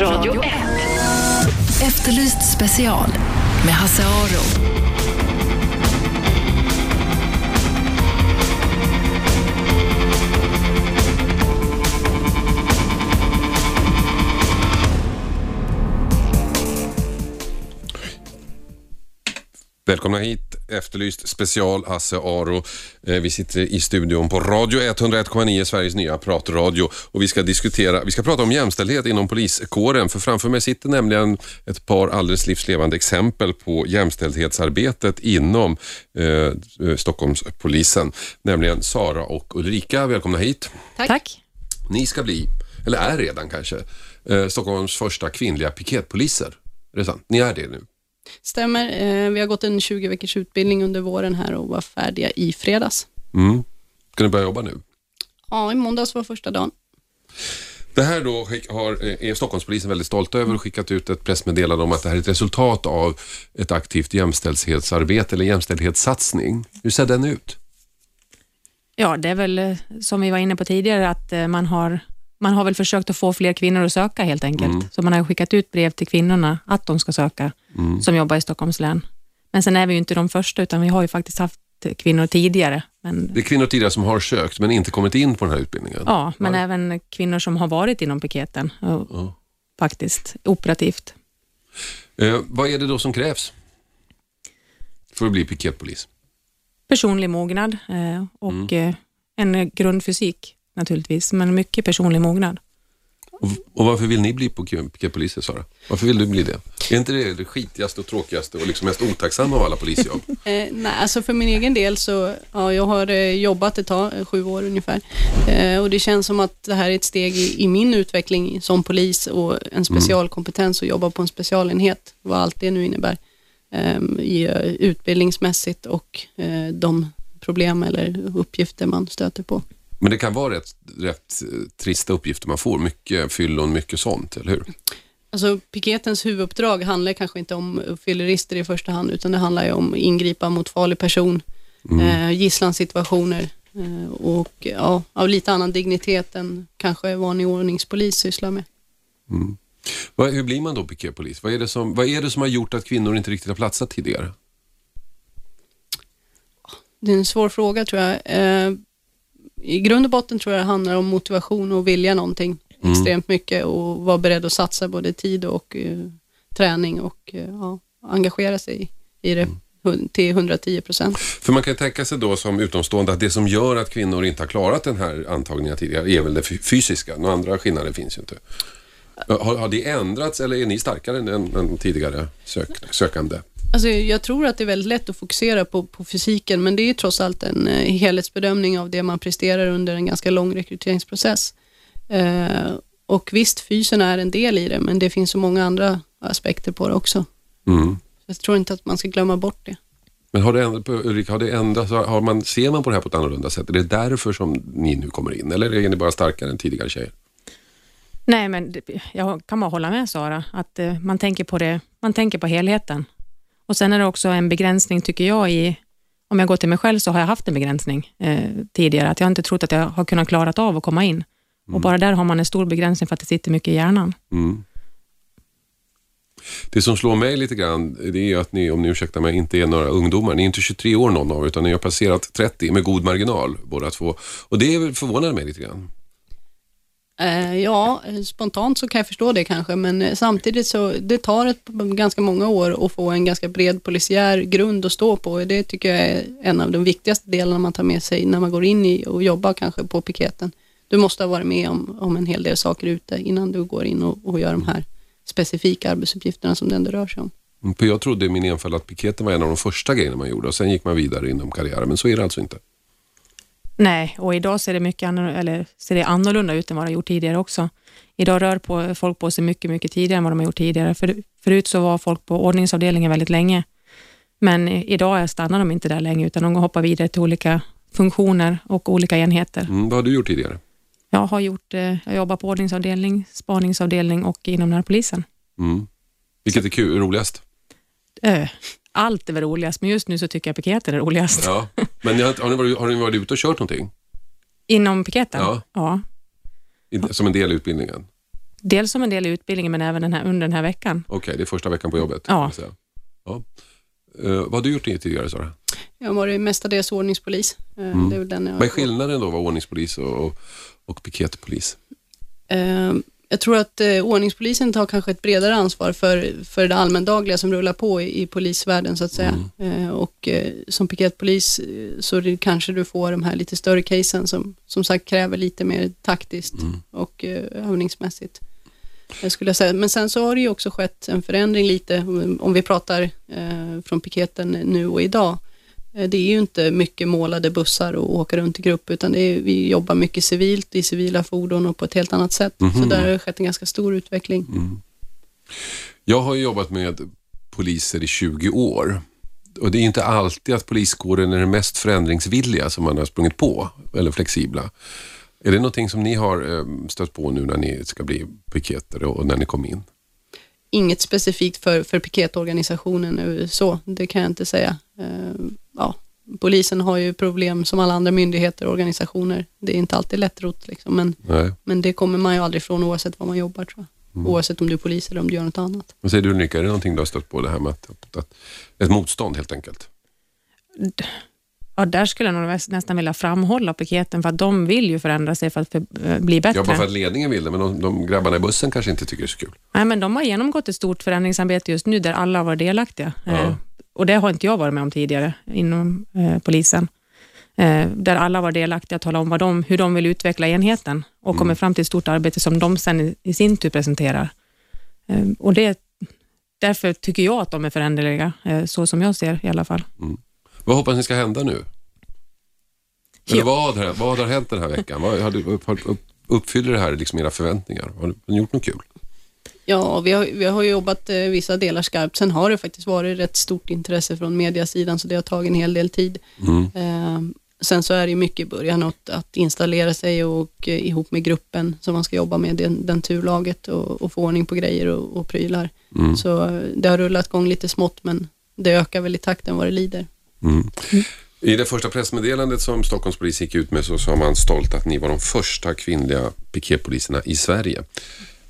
Radio 1. Efterlyst special med Hasse Aro. Välkomna hit, Efterlyst special, Hasse Aro. Eh, Vi sitter i studion på Radio 101,9, Sveriges nya pratradio. Och vi ska diskutera, vi ska prata om jämställdhet inom poliskåren. För framför mig sitter nämligen ett par alldeles livslevande exempel på jämställdhetsarbetet inom eh, Stockholmspolisen. Nämligen Sara och Ulrika. Välkomna hit. Tack. Ni ska bli, eller är redan kanske, eh, Stockholms första kvinnliga piketpoliser. Är det sant? Ni är det nu? Stämmer. Eh, Vi har gått en 20 veckors utbildning under våren här och var färdiga i fredags. Mm. Ska ni börja jobba nu? Ja, i måndags var första dagen. Det här då har, eh, är Stockholmspolisen väldigt stolt över och skickat ut ett pressmeddelande om att det här är ett resultat av ett aktivt jämställdhetsarbete eller jämställdhetssatsning. Hur ser den ut? Ja, det är väl eh, som vi var inne på tidigare, att man har, man har väl försökt att få fler kvinnor att söka helt enkelt. Så man har skickat ut brev till kvinnorna att de ska söka, som jobbar i Stockholms län. Men sen är vi ju inte de första, utan vi har ju faktiskt haft kvinnor tidigare. Men, Det är kvinnor tidigare som har sökt men inte kommit in på den här utbildningen. ja, men även kvinnor som har varit inom piketen, och, Ja. faktiskt, operativt. Eh, vad är det då som krävs för att bli piketpolis? Personlig mognad eh, och eh, en grundfysik naturligtvis, men mycket personlig mognad. Och, och varför vill ni bli piketpoliser, Sara? Varför vill du bli det? Är inte det det skitigaste och tråkigaste och liksom mest otacksamma av alla polisjobb? Eh, nej, alltså för min egen del så, ja, jag har eh, jobbat ett tag, sju år ungefär. Eh, och det känns som att det här är ett steg i, i min utveckling som polis och en specialkompetens och jobba på en specialenhet, vad allt det nu innebär. Eh, i, utbildningsmässigt och eh, de problem eller uppgifter man stöter på. Men det kan vara rätt, rätt eh, trista uppgifter man får. Mycket fyllon, mycket sånt, eller hur? Alltså piketens huvuduppdrag handlar kanske inte om fyllerister i första hand, utan det handlar ju om ingripa mot farlig person, eh, gisslansituationer eh, och ja, av lite annan dignitet än kanske vanlig ordningspolis sysslar med. Vad, hur blir man då piketpolis? Vad är, det som, vad är det som har gjort att kvinnor inte riktigt har platsat tidigare? Det är en svår fråga tror jag. Eh, I grund och botten tror jag det handlar om motivation och vilja någonting extremt mycket och vara beredd att satsa både tid och eh, träning och eh, ja, engagera sig i det hun- till 110 procent. För man kan tänka sig då som utomstående att det som gör att kvinnor inte har klarat den här antagningen tidigare är väl det fy- fysiska. Några andra skillnader finns ju inte. Har, har det ändrats eller är ni starkare än, än tidigare sök, sökande? Alltså, jag tror att det är väldigt lätt att fokusera på, på fysiken, men det är ju trots allt en eh, helhetsbedömning av det man presterar under en ganska lång rekryteringsprocess. Eh, och visst, fysen är en del i det, men det finns så många andra aspekter på det också. Mm. Jag tror inte att man ska glömma bort det. Men har det, änd- Ulrika, har det ändrats? Har man, ser man på det här på ett annorlunda sätt? Är det därför som ni nu kommer in? Eller är ni bara starkare än tidigare tjejer? Nej, men jag kan bara hålla med Sara, att eh, man tänker på det, man tänker på helheten. Och sen är det också en begränsning, tycker jag, i, om jag går till mig själv så har jag haft en begränsning eh, tidigare, att jag inte trott att jag har kunnat klarat av att komma in. Och bara där har man en stor begränsning för att det sitter mycket i hjärnan. Mm. Det som slår mig lite grann, det är att ni, om ni ursäktar mig, inte är några ungdomar. Ni är inte 23 år någon av er, utan ni har passerat 30 med god marginal båda två. Och det förvånar mig lite grann. Eh, ja, eh, spontant så kan jag förstå det kanske, men eh, samtidigt så det tar ett, ganska många år att få en ganska bred polisiär grund att stå på. Det tycker jag är en av de viktigaste delarna man tar med sig när man går in i och jobbar kanske på piketen. Du måste ha varit med om, om en hel del saker ute innan du går in och, och gör de här specifika arbetsuppgifterna som det ändå rör sig om. Mm, för jag trodde i min enfald att piketen var en av de första grejerna man gjorde och sen gick man vidare inom karriären, men så är det alltså inte. Nej, och idag ser det, mycket annorlunda, eller ser det annorlunda ut än vad det har gjort tidigare också. Idag rör på, folk på sig mycket, mycket tidigare än vad de har gjort tidigare. För, förut så var folk på ordningsavdelningen väldigt länge, men idag stannar de inte där länge, utan de hoppar vidare till olika funktioner och olika enheter. Mm, vad har du gjort tidigare? Jag har gjort, eh, jag jobbar på ordningsavdelning, spaningsavdelning och inom närpolisen. Mm. Vilket är kul, roligast? Eh, Allt är väl roligast, men just nu så tycker jag piketen är roligast. Ja. Men har, har, ni varit, har ni varit ute och kört någonting? Inom piketen? Ja. ja. I- Som en del i utbildningen? Dels som en del i utbildningen, men även den här, under den här veckan. Okej, det är första veckan på jobbet. Ja. ja. Eh, vad har du gjort tidigare Sara? Jag har varit mestadels ordningspolis. Eh, Mm. Det är väl den jag Vad är skillnaden då vara ordningspolis och, och, piketpolis? Eh, jag tror att eh, ordningspolisen tar kanske ett bredare ansvar för, för det allmändagliga som rullar på i, i polisvärlden så att säga. Eh, och eh, som piketpolis eh, så det, kanske du får de här lite större casen som som sagt kräver lite mer taktiskt och eh, övningsmässigt. Jag skulle säga. Men sen så har det ju också skett en förändring lite, om om vi pratar eh, från piketen nu och idag. Eh, Det är ju inte mycket målade bussar och åka runt i grupp, utan är, vi jobbar mycket civilt i civila fordon och på ett helt annat sätt. Så där har det skett en ganska stor utveckling. Jag har ju jobbat med poliser i 20 år. Och det är inte alltid att poliskåren är den mest förändringsvilliga som man har sprungit på, eller flexibla. Är det någonting som ni har eh, stött på nu när ni ska bli piketer och när ni kom in? Inget specifikt för, för piketorganisationen så, det kan jag inte säga. Eh, Ja, polisen har ju problem som alla andra myndigheter och organisationer. Det är inte alltid lättrott, liksom, men, Nej. men det kommer man ju aldrig ifrån oavsett var man jobbar tror jag. Oavsett om du är polis eller om du gör något annat. Vad säger du Ulrika, är det någonting du har stött på det här med att, att, att ett motstånd helt enkelt? Ja, där skulle jag nog näs- nästan vilja framhålla piketen, för att de vill ju förändra sig för att eh, bli bättre. Ja, bara för att ledningen vill det, men de, de grabbarna i bussen kanske inte tycker det är så kul. Nej, men de har genomgått ett stort förändringsarbete just nu, där alla har varit delaktiga. Ja. Eh, och det har inte jag varit med om tidigare inom eh, polisen. Eh, där alla var delaktiga, talar om vad de, hur de vill utveckla enheten och kommer fram till ett stort arbete som de sen i, i sin tur presenterar. Eh, och det, därför tycker jag att de är föränderliga, eh, så som jag ser i alla fall. Vad hoppas ni ska hända nu? Eller vad, har- vad har hänt den här veckan? Vad, har upp, uppfyller det här liksom era förväntningar? Har ni gjort något kul? Ja, vi har, vi har jobbat eh, vissa delar skarpt. Sen har det faktiskt varit rätt stort intresse från mediasidan, så det har tagit en hel del tid. Eh, sen så är det mycket i början att, att installera sig och eh, ihop med gruppen som man ska jobba med, den, den turlaget och, och få ordning på grejer och, och prylar. Så eh, det har rullat igång lite smått, men det ökar väl i takten vad det lider. I det första pressmeddelandet som Stockholmspolis gick ut med så sa man stolt att ni var de första kvinnliga piketpoliserna i Sverige.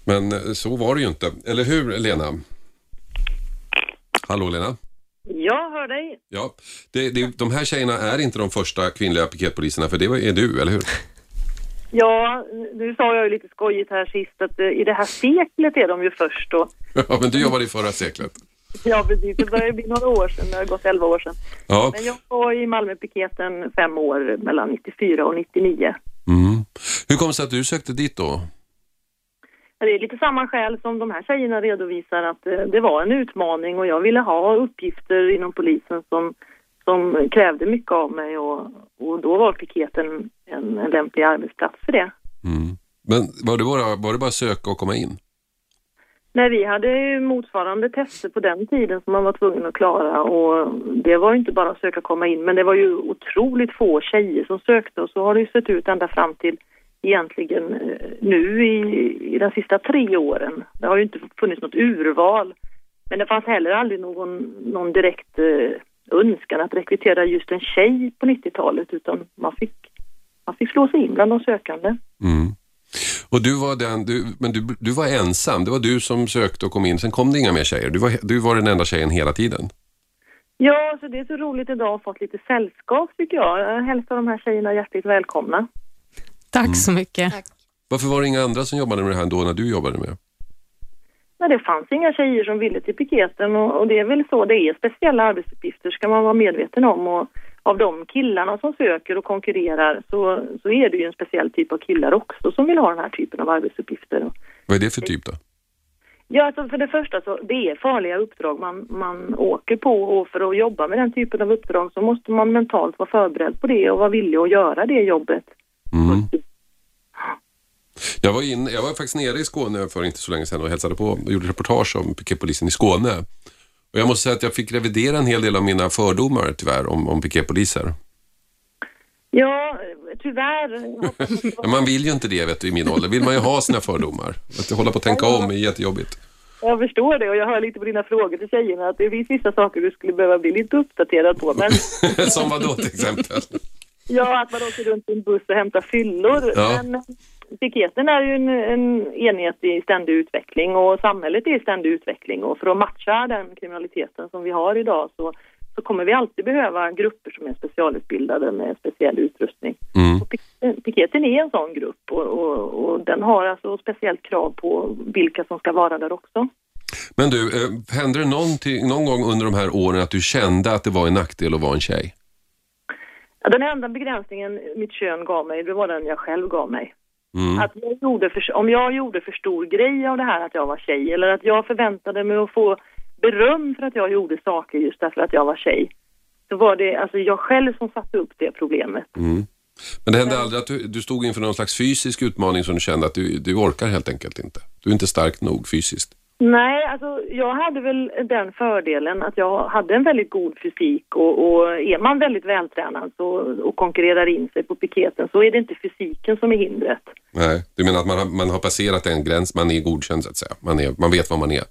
Men eh, så var det ju inte. Eller hur Lena? Hallå Lena? Jag hör dig. Ja, det, det, de här tjejerna är inte de första kvinnliga piketpoliserna för det är du, eller hur? Ja, nu sa jag ju lite skojigt här sist att eh, i det här seklet är de ju först då. Ja, men du jobbade i förra seklet. Ja, precis. Det börjar bli några år sedan. Det har gått 11 år sedan. Ja. Men jag var i Malmöpiketen fem år mellan 94 och 99. Mm. Hur kom det sig att du sökte dit då? Det är lite samma skäl som de här tjejerna redovisar att eh, det var en utmaning och jag ville ha uppgifter inom polisen som, som krävde mycket av mig och, och då var piketen en, en lämplig arbetsplats för det. Mm. Men var det, bara, var det bara söka och komma in? Nej, vi hade ju motsvarande tester på den tiden som man var tvungen att klara och det var ju inte bara att söka komma in men det var ju otroligt få tjejer som sökte och så har det ju sett ut ända fram till egentligen eh, nu i, i de sista tre åren. Det har ju inte funnits något urval men det fanns heller aldrig någon, någon direkt eh, önskan att rekrytera just en tjej på 90-talet utan man fick, man fick slå sig in bland de sökande. Mm. Och du var den, du, men du, du var ensam, det var du som sökte och kom in, sen kom det inga mer tjejer. Du var, du var den enda tjejen hela tiden. Ja, så det är så roligt idag att ha fått lite sällskap tycker jag. Jag hälsar de här tjejerna hjärtligt välkomna. Tack så mycket. Varför var det inga andra som jobbade med det här då när du jobbade med det? Men det fanns inga tjejer som ville till piketen och, och det är väl så det är. Speciella arbetsuppgifter ska man vara medveten om och av de killarna som söker och konkurrerar så, så är det ju en speciell typ av killar också som vill ha den här typen av arbetsuppgifter. Vad är det för typ då? Ja, alltså för det första så det är farliga uppdrag man, man åker på och för att jobba med den typen av uppdrag så måste man mentalt vara förberedd på det och vara villig att göra det jobbet. Mm. Jag var, in, jag var faktiskt nere i Skåne för inte så länge sedan och hälsade på och gjorde reportage om piketpolisen i Skåne. Och jag måste säga att jag fick revidera en hel del av mina fördomar tyvärr om, om piketpoliser. Ja, tyvärr. Men man vill ju inte det vet du, i min ålder. vill man ju ha sina fördomar. Att hålla på att tänka om är jättejobbigt. Jag förstår det och jag hör lite på dina frågor till tjejerna att det finns vissa saker du skulle behöva bli lite uppdaterad på. Men Som vad då till exempel? ja, att man åker runt i en buss och hämtar fyllor. Ja. Men piketen är ju en, en enhet i ständig utveckling och samhället är i ständig utveckling och för att matcha den kriminaliteten som vi har idag så, så kommer vi alltid behöva grupper som är specialutbildade med speciell utrustning. Mm. Piketen är en sån grupp och, och, och den har alltså speciellt krav på vilka som ska vara där också. Men du, eh, hände det någonting, någon gång under de här åren att du kände att det var en nackdel att vara en tjej? Ja, Den enda begränsningen mitt kön gav mig, det var den jag själv gav mig. Mm. Att jag gjorde för, om jag gjorde för stor grej av det här att jag var tjej eller att jag förväntade mig att få beröm för att jag gjorde saker just därför att jag var tjej. Så var det alltså jag själv som satte upp det problemet. Mm. Men det hände aldrig att du, du stod inför någon slags fysisk utmaning som du kände att du, du orkar helt enkelt inte? Du är inte stark nog fysiskt? Nej, alltså jag hade väl den fördelen att jag hade en väldigt god fysik och, och är man väldigt vältränad så, och konkurrerar in sig på piketen så är det inte fysiken som är hindret. Nej, du menar att man har, man har passerat en gräns, man är godkänd så att säga. Man, är, man vet vad man är.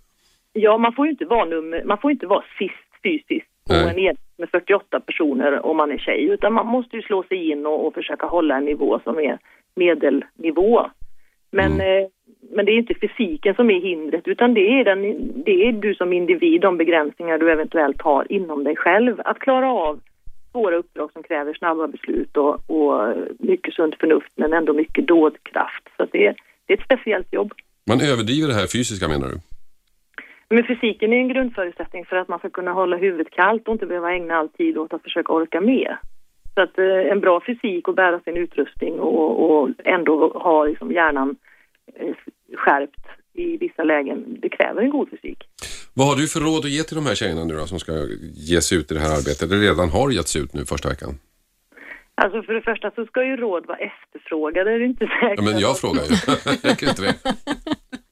Ja, man får ju inte vara, nummer, man får inte vara sist fysiskt på Nej. en enhet med 48 personer om man är tjej, utan man måste ju slå sig in och, och försöka hålla en nivå som är medelnivå. Men, eh, men det är inte fysiken som är hindret, utan det är, den, det är du som individ, de begränsningar du eventuellt har inom dig själv. Att klara av svåra uppdrag som kräver snabba beslut och, och mycket sunt förnuft, men ändå mycket dådkraft. Så det, är- det är ett speciellt jobb. Man överdriver det här fysiska menar du? Men fysiken är en grundförutsättning för att man ska kunna hålla huvudet kallt och inte behöva ägna all tid åt att försöka orka med. Så att eh, en bra fysik och bära sin utrustning och, och ändå ha liksom hjärnan eh, skärpt i vissa lägen, det kräver en god fysik. Vad har du för råd att ge till de här tjejerna nu då som ska ge sig ut i det här arbetet? Eller redan har getts ut nu första veckan? Alltså för det första så ska ju råd vara efterfrågade, det är inte säkert. Ja, men jag frågar ju. Räcker inte det?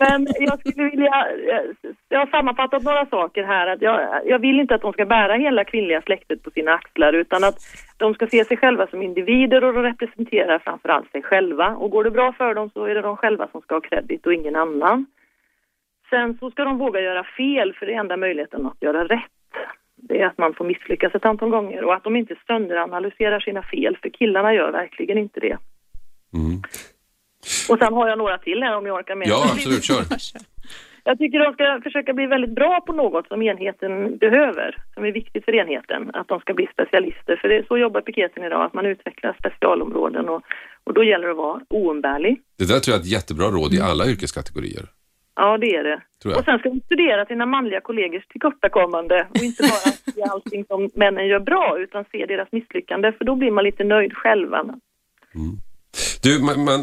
Men jag skulle vilja, eh, jag har sammanfattat några saker här. Att jag, jag vill inte att de ska bära hela kvinnliga släktet på sina axlar utan att de ska se sig själva som individer och de representerar framförallt sig själva. Och går det bra för dem så är det de själva som ska ha kredit och ingen annan. Sen så ska de våga göra fel för det är enda möjligheten att göra rätt. Det är att man får misslyckas ett antal gånger och att de inte sönderanalyserar sina fel för killarna gör verkligen inte det. Mm. Och sen har jag några till här om jag orkar med. Ja, absolut. Kör. Jag tycker de ska försöka bli väldigt bra på något som enheten behöver, som är viktigt för enheten, att de ska bli specialister. För det är så jobbar piketen idag, att man utvecklar specialområden och, och då gäller det att vara oumbärlig. Det där tror jag är ett jättebra råd i alla yrkeskategorier. Ja, det är det. Och sen ska de studera sina manliga kollegors tillkortakommande och inte bara se allting som männen gör bra, utan se deras misslyckande, för då blir man lite nöjd själva. Du, man, man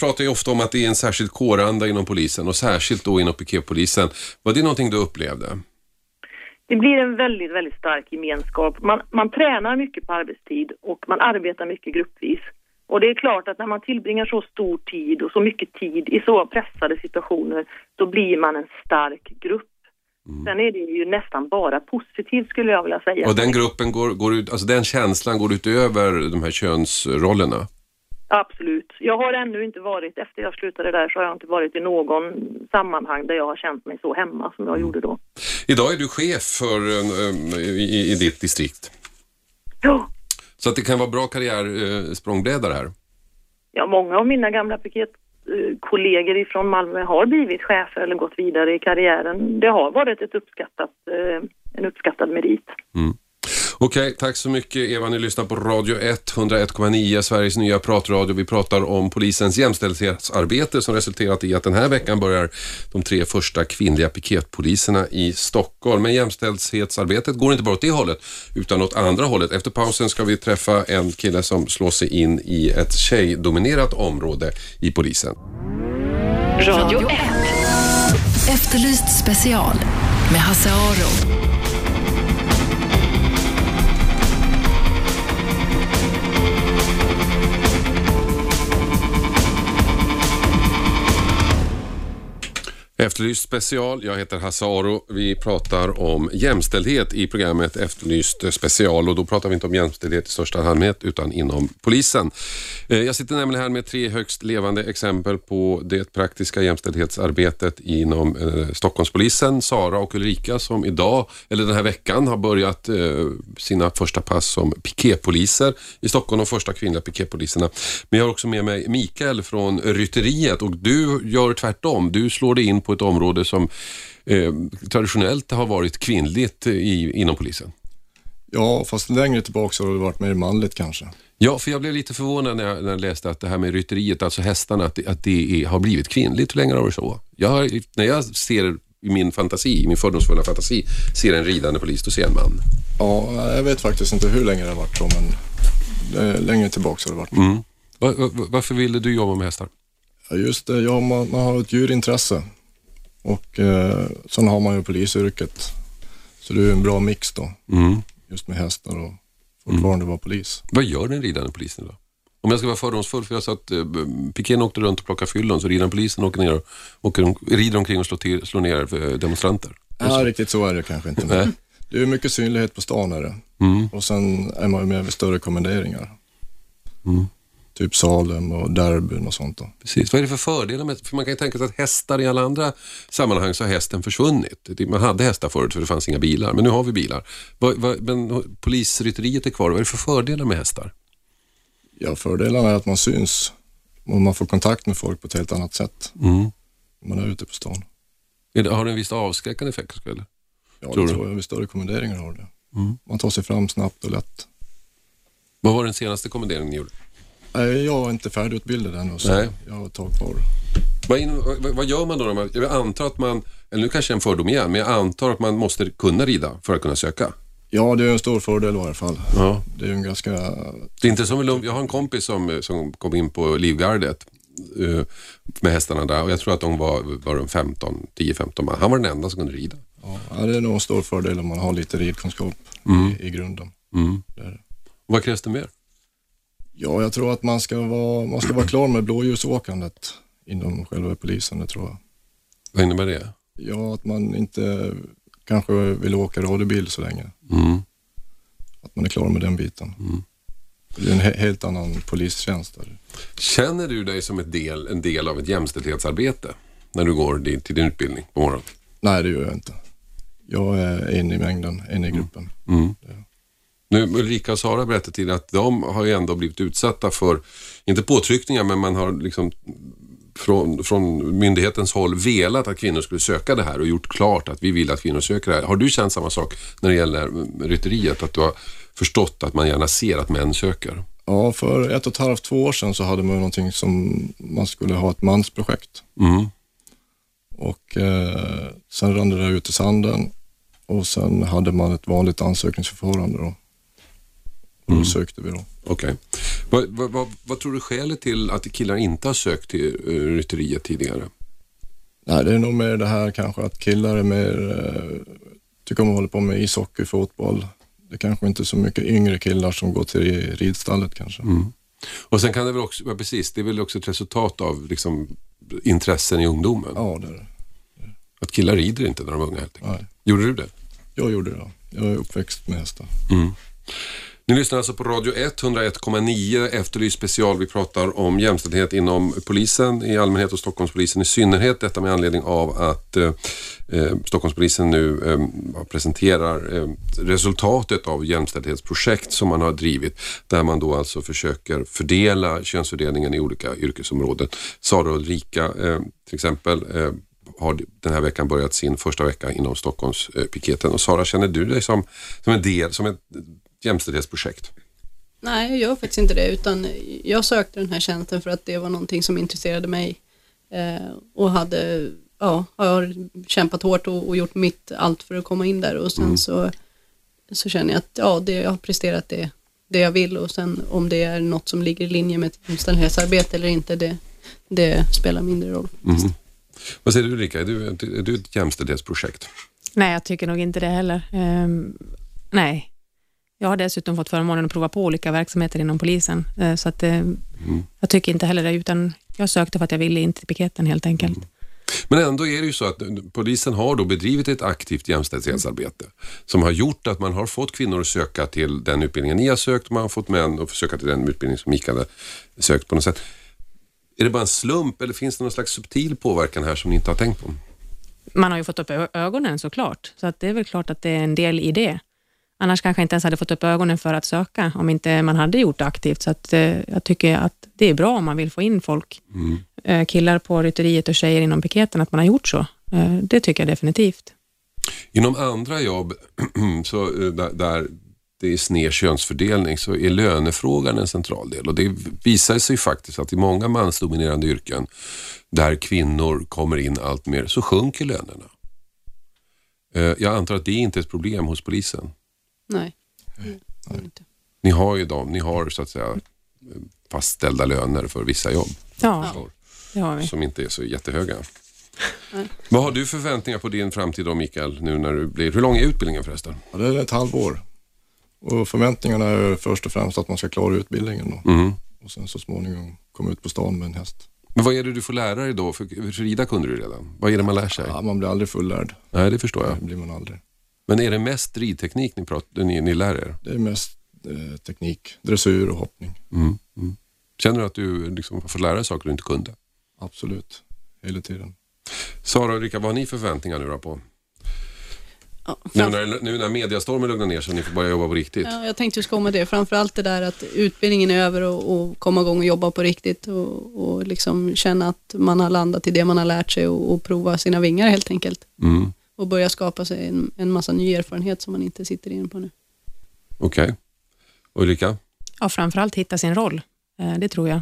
pratar ju ofta om att det är en särskild kåranda inom polisen och särskilt då inom piketpolisen. Var det någonting du upplevde? Det blir en väldigt, väldigt stark gemenskap. Man, man tränar mycket på arbetstid och man arbetar mycket gruppvis. Och det är klart att när man tillbringar så stor tid och så mycket tid i så pressade situationer, då blir man en stark grupp. Sen är det ju nästan bara positivt skulle jag vilja säga. Och den gruppen går, går ut, alltså den känslan går utöver de här könsrollerna? Absolut. Jag har ännu inte varit, efter jag slutade där så har jag inte varit i någon sammanhang där jag har känt mig så hemma som jag gjorde då. Idag är du chef för, eh, i, i ditt distrikt. Ja. Så att det kan vara bra karriärsprångbrädare här. Ja, många av mina gamla piketkollegor ifrån Malmö har blivit chefer eller gått vidare i karriären. Det har varit ett uppskattat, eh, en uppskattad merit. Okej, tack så mycket Eva. Ni lyssnar på Radio 1, 101,9, Sveriges nya pratradio. Vi pratar om polisens jämställdhetsarbete som resulterat i att den här veckan börjar de tre första kvinnliga piketpoliserna i Stockholm. Men jämställdhetsarbetet går inte bara åt det hållet utan åt andra hållet. Efter pausen ska vi träffa en kille som slår sig in i ett tjejdominerat område i polisen. Radio 1. Efterlyst special med Hasse Aro. Efterlyst special. Jag heter Hasse Aro. Vi pratar om jämställdhet i programmet Efterlyst special och då pratar vi inte om jämställdhet i största allmänhet utan inom polisen. Eh, jag sitter nämligen här med tre högst levande exempel på det praktiska jämställdhetsarbetet inom eh, Stockholmspolisen. Sara och Ulrika som idag, eller den här veckan, har börjat eh, sina första pass som piketpoliser i Stockholm, de första kvinnliga piketpoliserna. Men jag har också med mig Mikael från Rytteriet och du gör tvärtom. Du slår dig in på ett område som eh, traditionellt har varit kvinnligt i, inom polisen. Ja, fast längre tillbaka har det varit mer manligt kanske. Ja, för jag blev lite förvånad när jag, när jag läste att det här med rytteriet, alltså hästarna, att det, att det är, har blivit kvinnligt. Hur länge har det varit så? Jag när jag ser i min fantasi, i min fördomsfulla fantasi, ser en ridande polis, då ser jag en man. Ja, jag vet faktiskt inte hur länge det har varit så, men det, längre tillbaka har det varit. Mm. Var, var, varför ville du jobba med hästar? Ja, just det, ja, man, man har ett djurintresse och eh, sen har man ju polisyrket. Så det är en bra mix då, Mm. just med hästar och fortfarande vara polis. Vad gör den ridande polisen då? Om jag ska vara fördomsfull, för jag sa att eh, pikén åkte runt och plockade fyllon, så ridande polisen åker ner och åker, rider omkring och slår, till, slår ner eh, demonstranter. Ja, riktigt så är det kanske inte. Nej. Det är mycket synlighet på stan är det. Mm. Och sen är man ju med vid större kommenderingar. Mm. Typ Salem och Derbyn och sånt då. Precis. Vad är det för fördelar med För man kan ju tänka sig att hästar i alla andra sammanhang så har hästen försvunnit. Det- Man hade hästar förut för det fanns inga bilar, men nu har vi bilar. Men polisrytteriet är kvar. Vad är det för fördelar med hästar? Ja, fördelarna är att man syns och man får kontakt med folk på ett helt annat sätt. Mm. Man är ute på stan. Det, har det en viss avskräckande effekt? Eller? Ja, Tror det tror jag. Vid större kommenderingar har det. Mm. Man tar sig fram snabbt och lätt. Vad var den senaste kommenderingen ni gjorde? Nej, Jag är inte färdigutbildad ännu, så Nej. jag har ett tag kvar. Vad, in, vad, vad gör man då? Jag antar att man, eller nu kanske är en fördom igen, men jag antar att man måste kunna rida för att kunna söka. Ja, det är en stor fördel i varje fall. Ja. Det är en ganska... Det är inte som, jag har en kompis som, som kom in på Livgardet eh, med hästarna där och jag tror att de var, var de 15, 10-15 man. Han var den enda som kunde rida. Ja, det är nog en stor fördel om man har lite ridkunskap Mm. i, i grunden. Mm. Vad krävs det mer? Ja, jag tror att man ska vara, man ska vara klar med blåljusåkandet inom själva polisen, det tror jag. Vad innebär det? Ja, att man inte kanske vill åka radiobil så länge. Mm. Att man är klar med den biten. Mm. Det är en he- helt annan polistjänst. Där. Känner du dig som del, en del av ett jämställdhetsarbete när du går din, till din utbildning på morgonen? Nej, det gör jag inte. Jag är en i mängden, en i gruppen. Mm. Nu, Ulrika och Sara berättade till att de har ju ändå blivit utsatta för, inte påtryckningar, men man har liksom från, från myndighetens håll velat att kvinnor skulle söka det här och gjort klart att vi vill att kvinnor söker det här. Har du känt samma sak när det gäller rytteriet? Att du har förstått att man gärna ser att män söker? Ja, för ett och ett halvt, två år sedan så hade man någonting som man skulle ha ett mansprojekt. Mm. Och eh, sen rann det där ut i sanden och sen hade man ett vanligt ansökningsförfarande då. Och då Mm. sökte vi då. Okej. Vad, vad, vad, vad tror du skälet till att killar inte har sökt till uh, rytteriet tidigare? Nej, det är nog mer det här kanske att killar är mer, eh, tycker om att hålla på med ishockey, fotboll. Det är kanske inte så mycket yngre killar som går till ridstallet kanske. Mm. Och sen kan det väl också, ja, precis, det är väl också ett resultat av liksom, intressen i ungdomen. Ja, det är det. Att killar rider inte när de är unga helt enkelt. Nej, Gjorde du det? jag gjorde det. Jag är uppväxt med hästar. Mm. Ni lyssnar alltså på Radio 101,9 Efterlyst special. Vi pratar om jämställdhet inom polisen i allmänhet och Stockholmspolisen i synnerhet. Detta med anledning av att eh, eh Stockholmspolisen nu eh, presenterar eh, resultatet av jämställdhetsprojekt som man har drivit där man då alltså försöker fördela könsfördelningen i olika yrkesområden. Sara och Ulrika eh, till exempel eh, har den här veckan börjat sin första vecka inom Stockholmspiketen. Och Sara, känner du dig som, som en del, som ett jämställdhetsprojekt? Nej, jag gör faktiskt inte det, utan jag sökte den här tjänsten för att det var någonting som intresserade mig eh, och hade, ja, har kämpat hårt och, och gjort mitt allt för att komma in där och sen Mm. så, så känner jag att ja, det, jag har presterat det, det jag vill och sen om det är något som ligger i linje med ett jämställdhetsarbete eller inte, det, det spelar mindre roll. Mm. Vad säger du Ulrika, är du, är du ett jämställdhetsprojekt? Nej, jag tycker nog inte det heller. Ehm, nej. Jag har dessutom fått förmånen att prova på olika verksamheter inom polisen, eh, så att, eh, Mm. jag tycker inte heller det, utan jag sökte för att jag ville in till piketen helt enkelt. Men ändå är det ju så att polisen har då bedrivit ett aktivt jämställdhetsarbete som har gjort att man har fått kvinnor att söka till den utbildningen ni har sökt och man har fått män att söka till den utbildning som Mikael har sökt på något sätt. Är det bara en slump eller finns det någon slags subtil påverkan här som ni inte har tänkt på? Man har ju fått upp ögonen såklart, så att det är väl klart att det är en del i det. Annars kanske jag inte ens hade fått upp ögonen för att söka, om inte man hade gjort det aktivt. Så att, eh, jag tycker att det är bra om man vill få in folk, eh, killar på rytteriet och tjejer inom piketen, att man har gjort så. Eh, det tycker jag definitivt. Inom andra jobb så, eh, där, där det är sned könsfördelning så är lönefrågan en central del och det visar sig faktiskt att i många mansdominerande yrken där kvinnor kommer in allt mer så sjunker lönerna. Eh, Jag antar att det inte är ett problem hos polisen. Nej. Inte. Ni har ju dem, ni har så att säga fastställda löner för vissa jobb Ja, det har vi. som inte är så jättehöga. Vad har du för förväntningar på din framtid då Mikael, nu när du blir, hur lång är utbildningen förresten? Ja, det är ett halvår. Och förväntningarna är först och främst att man ska klara utbildningen då. Mm. och sen så småningom komma ut på stan med en häst. Men vad är det du får lära dig då? För för rida kunde du redan. Vad är det man lär sig? Ja, man blir aldrig fullärd. Nej, det förstår jag. Det blir man aldrig. Men är det mest ridteknik ni, pratar, ni, ni lär er? Det är mest eh, teknik, dressyr och hoppning. Mm. Mm. Känner du att du liksom har fått lära dig saker du inte kunde? Absolut, hela tiden. Sara och Ulrika, vad har ni för förväntningar nu då på? Ja, Nu när, nu när mediastormen lugnar ner så ni får börja jobba på riktigt. Ja, jag tänkte just komma det. Framförallt det där att utbildningen är över och, och komma igång och jobba på riktigt och, och liksom känna att man har landat i det man har lärt sig och, och prova sina vingar helt enkelt. Mm. Och börja skapa sig en, en massa ny erfarenhet som man inte sitter in på nu. Okej. Och Ulrika? Ja, framförallt hitta sin roll. Eh, Det tror jag.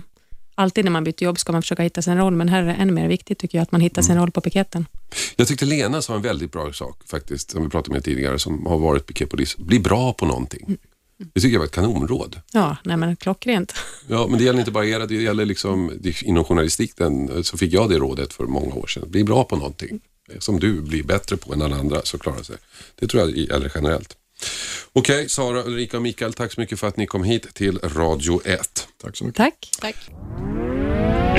Alltid när man byter jobb ska man försöka hitta sin roll, men här är det ännu mer viktigt tycker jag, att man hittar sin roll på piketen. Jag tyckte Lena sa en väldigt bra sak faktiskt, som vi pratade med tidigare, som har varit piketpolis. Bli bra på någonting. Det tycker jag var ett kanonråd. Ja, nej men klockrent. Ja, men det gäller inte bara er, det gäller liksom, inom journalistiken så fick jag det rådet för många år sedan. Bli bra på någonting som du blir bättre på än alla andra så klarar sig. Det tror jag gäller generellt. Okej, Sara, Ulrika och Mikael, tack så mycket för att ni kom hit till Radio 1. Tack så mycket. Tack. Tack.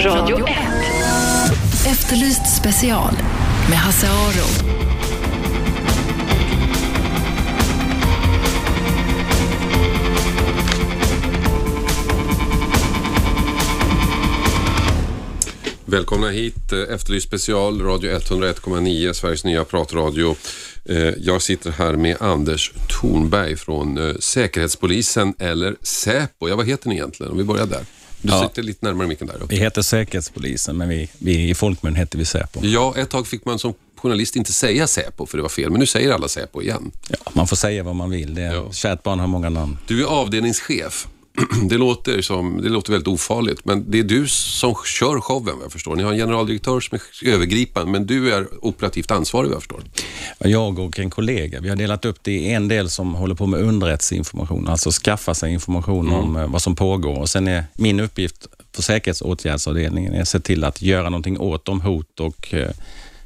Radio 1. Efterlyst special med Hasse Aro. Välkomna hit, eh, Efterlyst special, Radio 101,9, Sveriges nya pratradio. Eh, Jag sitter här med Anders Thornberg från eh, Säkerhetspolisen, eller Säpo. Ja, vad heter ni egentligen? Om vi börjar där. Du Ja. sitter lite närmare micken där. Vi heter Säkerhetspolisen, men vi, vi i folkmun heter vi Säpo. Ja, ett tag fick man som journalist inte säga Säpo för det var fel, men nu säger alla Säpo igen. Ja, man får säga vad man vill. Det är, Ja. Kärt barn har många namn. Du är avdelningschef. Det låter, som, det låter väldigt ofarligt, men det är du som kör showen vad jag förstår. Ni har en generaldirektör som är övergripande, men du är operativt ansvarig vad jag förstår. Jag och en kollega, vi har delat upp det i en del som håller på med underrättelseinformation, alltså skaffa sig information om eh, vad som pågår. Och Sen är min uppgift på säkerhetsåtgärdsavdelningen är att se till att göra någonting åt de hot och eh,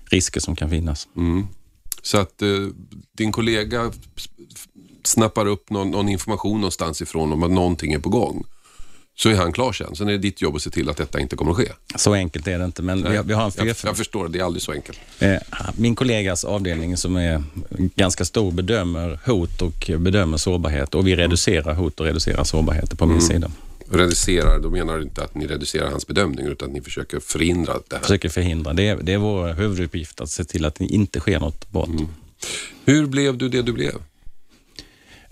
risker som kan finnas. Så att eh, din kollega snappar upp någon, någon information någonstans ifrån om att någonting är på gång. Så är han klar sen. Sen är det ditt jobb att se till att detta inte kommer att ske. Så enkelt är det inte, men vi har, vi har en jag, fyrf- jag förstår, det är aldrig så enkelt. Eh, Min kollegas avdelning som är ganska stor bedömer hot och bedömer sårbarhet och vi reducerar hot och reducerar sårbarheter på min sida. Reducerar, då menar du inte att ni reducerar hans bedömning utan att ni försöker förhindra det här. Försöker förhindra. Det är, det är vår huvuduppgift att se till att det inte sker något brott. Hur blev du det du blev?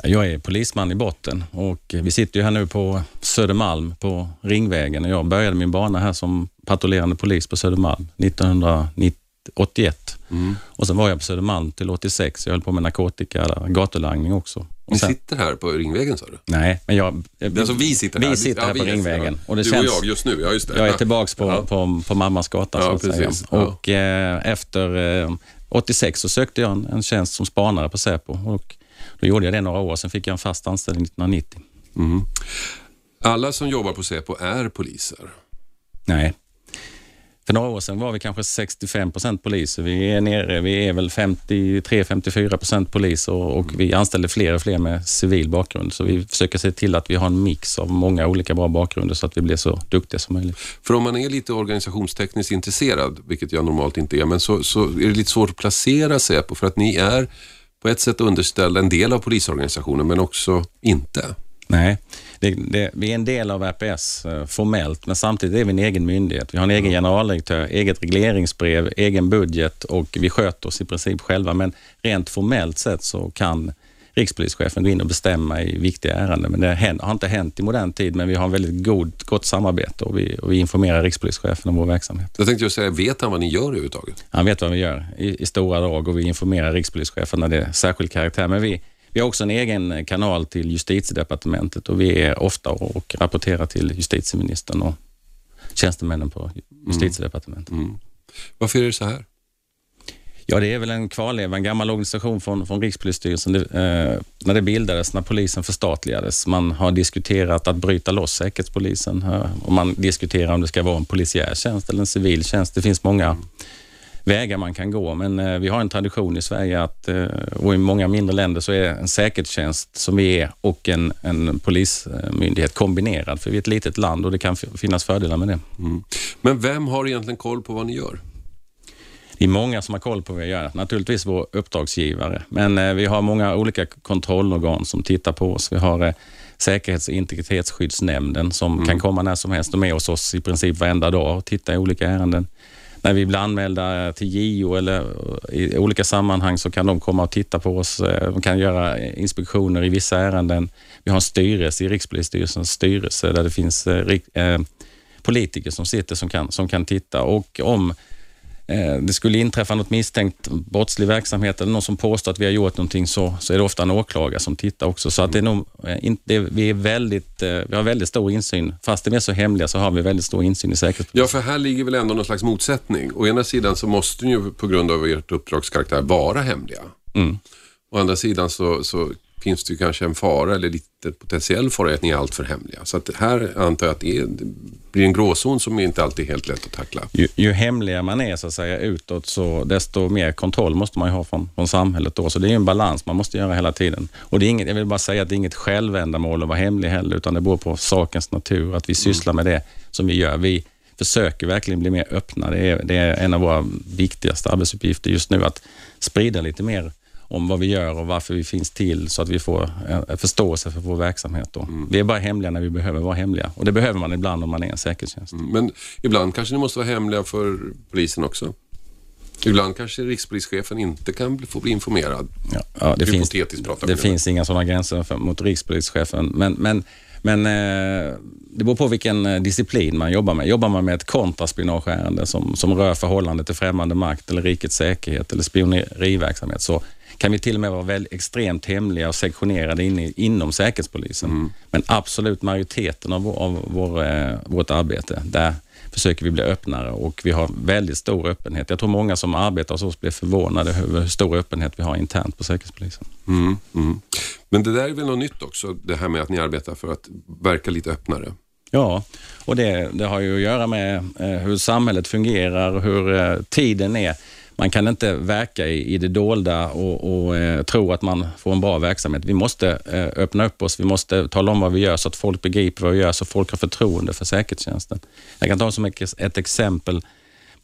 Jag är polisman i botten och vi sitter ju här nu på Södermalm på Ringvägen. Jag började min bana här som patrullerande polis på Södermalm 1981. Och sen var jag på Södermalm till 86. Jag höll på med narkotika, gatulangning också. Och Ni sen, sitter här på Ringvägen sa du? Nej, men jag... Alltså vi sitter här. Vi sitter här Ja, på Ringvägen. Och det du känns, och jag just nu, ja just det. Jag är tillbaks på, Ja. på, på mammas gata Ja, så att precis. säga. Och eh, efter eh, 86 så sökte jag en, en tjänst som spanare på Säpo. Och då gjorde jag det några år, sen fick jag en fast anställning 1990. Alla som jobbar på Säpo är poliser. Nej. För några år sedan var vi kanske 65 procent poliser. Vi är nere, vi är väl 53-54 procent poliser och, vi anställer fler och fler med civil bakgrund. Så vi försöker se till att vi har en mix av många olika bra bakgrunder så att vi blir så duktiga som möjligt. För om man är lite organisationstekniskt intresserad, vilket jag normalt inte är, men så, så är det lite svårt att placera Säpo för att ni är på ett sätt underställda en del av polisorganisationen men också inte. Nej, det, det, vi är en del av RPS eh, formellt, men samtidigt är vi en egen myndighet. Vi har en egen generaldirektör, eget regleringsbrev, egen budget och vi sköter oss i princip själva. Men rent formellt sett så kan rikspolischefen gå in och bestämma i viktiga ärenden. Men det har inte hänt i modern tid, men vi har en väldigt god, gott samarbete och vi, och vi informerar rikspolischefen om vår verksamhet. Jag tänkte just säga, vet han vad ni gör överhuvudtaget? Han vet vad vi gör i, i stora drag och vi informerar rikspolischefen när det är särskild karaktär. Men vi, vi har också en egen kanal till justitiedepartementet och vi är ofta och rapporterar till justitieministern och tjänstemännen på justitiedepartementet. Mm. Varför är det så här? Ja, det är väl en kvarleva, en gammal organisation från, från Rikspolisstyrelsen. Det, eh, när det bildades, när polisen förstatligades. Man har diskuterat att bryta loss Säkerhetspolisen eh, och man diskuterar om det ska vara en polisiär tjänst eller en civil tjänst. Det finns många vägar man kan gå, men eh, vi har en tradition i Sverige att, eh, och i många mindre länder så är en säkerhetstjänst som vi är och en, en polismyndighet kombinerad, för vi är ett litet land och det kan finnas fördelar med det. Mm. Men vem har egentligen koll på vad ni gör? Det är många som har koll på vad vi gör. Naturligtvis vår uppdragsgivare, men eh, vi har många olika kontrollorgan som tittar på oss. Vi har Säkerhets och integritetsskyddsnämnden som mm. kan komma när som helst. De är hos oss i princip varenda dag och tittar i olika ärenden när vi blir anmälda till JO eller i olika sammanhang så kan de komma och titta på oss. Eh, de kan göra inspektioner i vissa ärenden. Vi har en styrelse i Rikspolisstyrelsens styrelse där det finns eh, eh, politiker som sitter som kan, som kan titta och om Eh, det skulle inträffa något misstänkt brottslig verksamhet eller någon som påstår att vi har gjort någonting så, så är det ofta en åklagare som tittar också. Så att det är nog, eh, det, vi, är väldigt, eh, vi har väldigt stor insyn. Fast vi är så hemliga så har vi väldigt stor insyn i säkerhetspolisen. Ja, för här ligger väl ändå någon slags motsättning. Å ena sidan så måste ni ju på grund av ert uppdragskaraktär vara hemliga. Mm. Å andra sidan så, så finns det kanske en fara eller lite potentiell fara att ni är alltför hemliga. Så att här antar jag att det, är, det blir en gråzon som inte alltid är helt lätt att tackla. Ju, ju hemligare man är så att säga utåt, så desto mer kontroll måste man ha från, från samhället då. Så det är en balans man måste göra hela tiden. Och det är inget, jag vill bara säga att det är inget självändamål att vara hemlig heller, utan det beror på sakens natur, att vi sysslar med det som vi gör. Vi försöker verkligen bli mer öppna. Det är, det är en av våra viktigaste arbetsuppgifter just nu, att sprida lite mer om vad vi gör och varför vi finns till så att vi får en förståelse för vår verksamhet. Då. Mm. Vi är bara hemliga när vi behöver vara hemliga och det behöver man ibland om man är en säkerhetstjänst. Mm. Men ibland kanske ni måste vara hemliga för polisen också? Ibland kanske rikspolischefen inte kan få bli informerad. Ja, ja det finns, det finns inga sådana gränser för, mot rikspolischefen. Men, men, men eh, det beror på vilken eh, disciplin man jobbar med. Jobbar man med ett kontraspionageärende som, som rör förhållande till främmande makt eller rikets säkerhet eller spioneriverksamhet så kan vi till och med vara väldigt extremt hemliga och sektionerade in inom Säkerhetspolisen. Mm. Men absolut majoriteten av, vår, av vår, eh, vårt arbete, där försöker vi bli öppnare och vi har väldigt stor öppenhet. Jag tror många som arbetar hos oss blir förvånade över hur stor öppenhet vi har internt på Säkerhetspolisen. Mm, mm. Men det där är väl något nytt också, det här med att ni arbetar för att verka lite öppnare? Ja, och det, det har ju att göra med eh, hur samhället fungerar och hur eh, tiden är man kan inte verka i, i det dolda och, och eh, tro att man får en bra verksamhet. Vi måste eh, öppna upp oss. Vi måste tala om vad vi gör så att folk begriper vad vi gör, så folk har förtroende för säkerhetstjänsten. Jag kan ta som ett, ett exempel.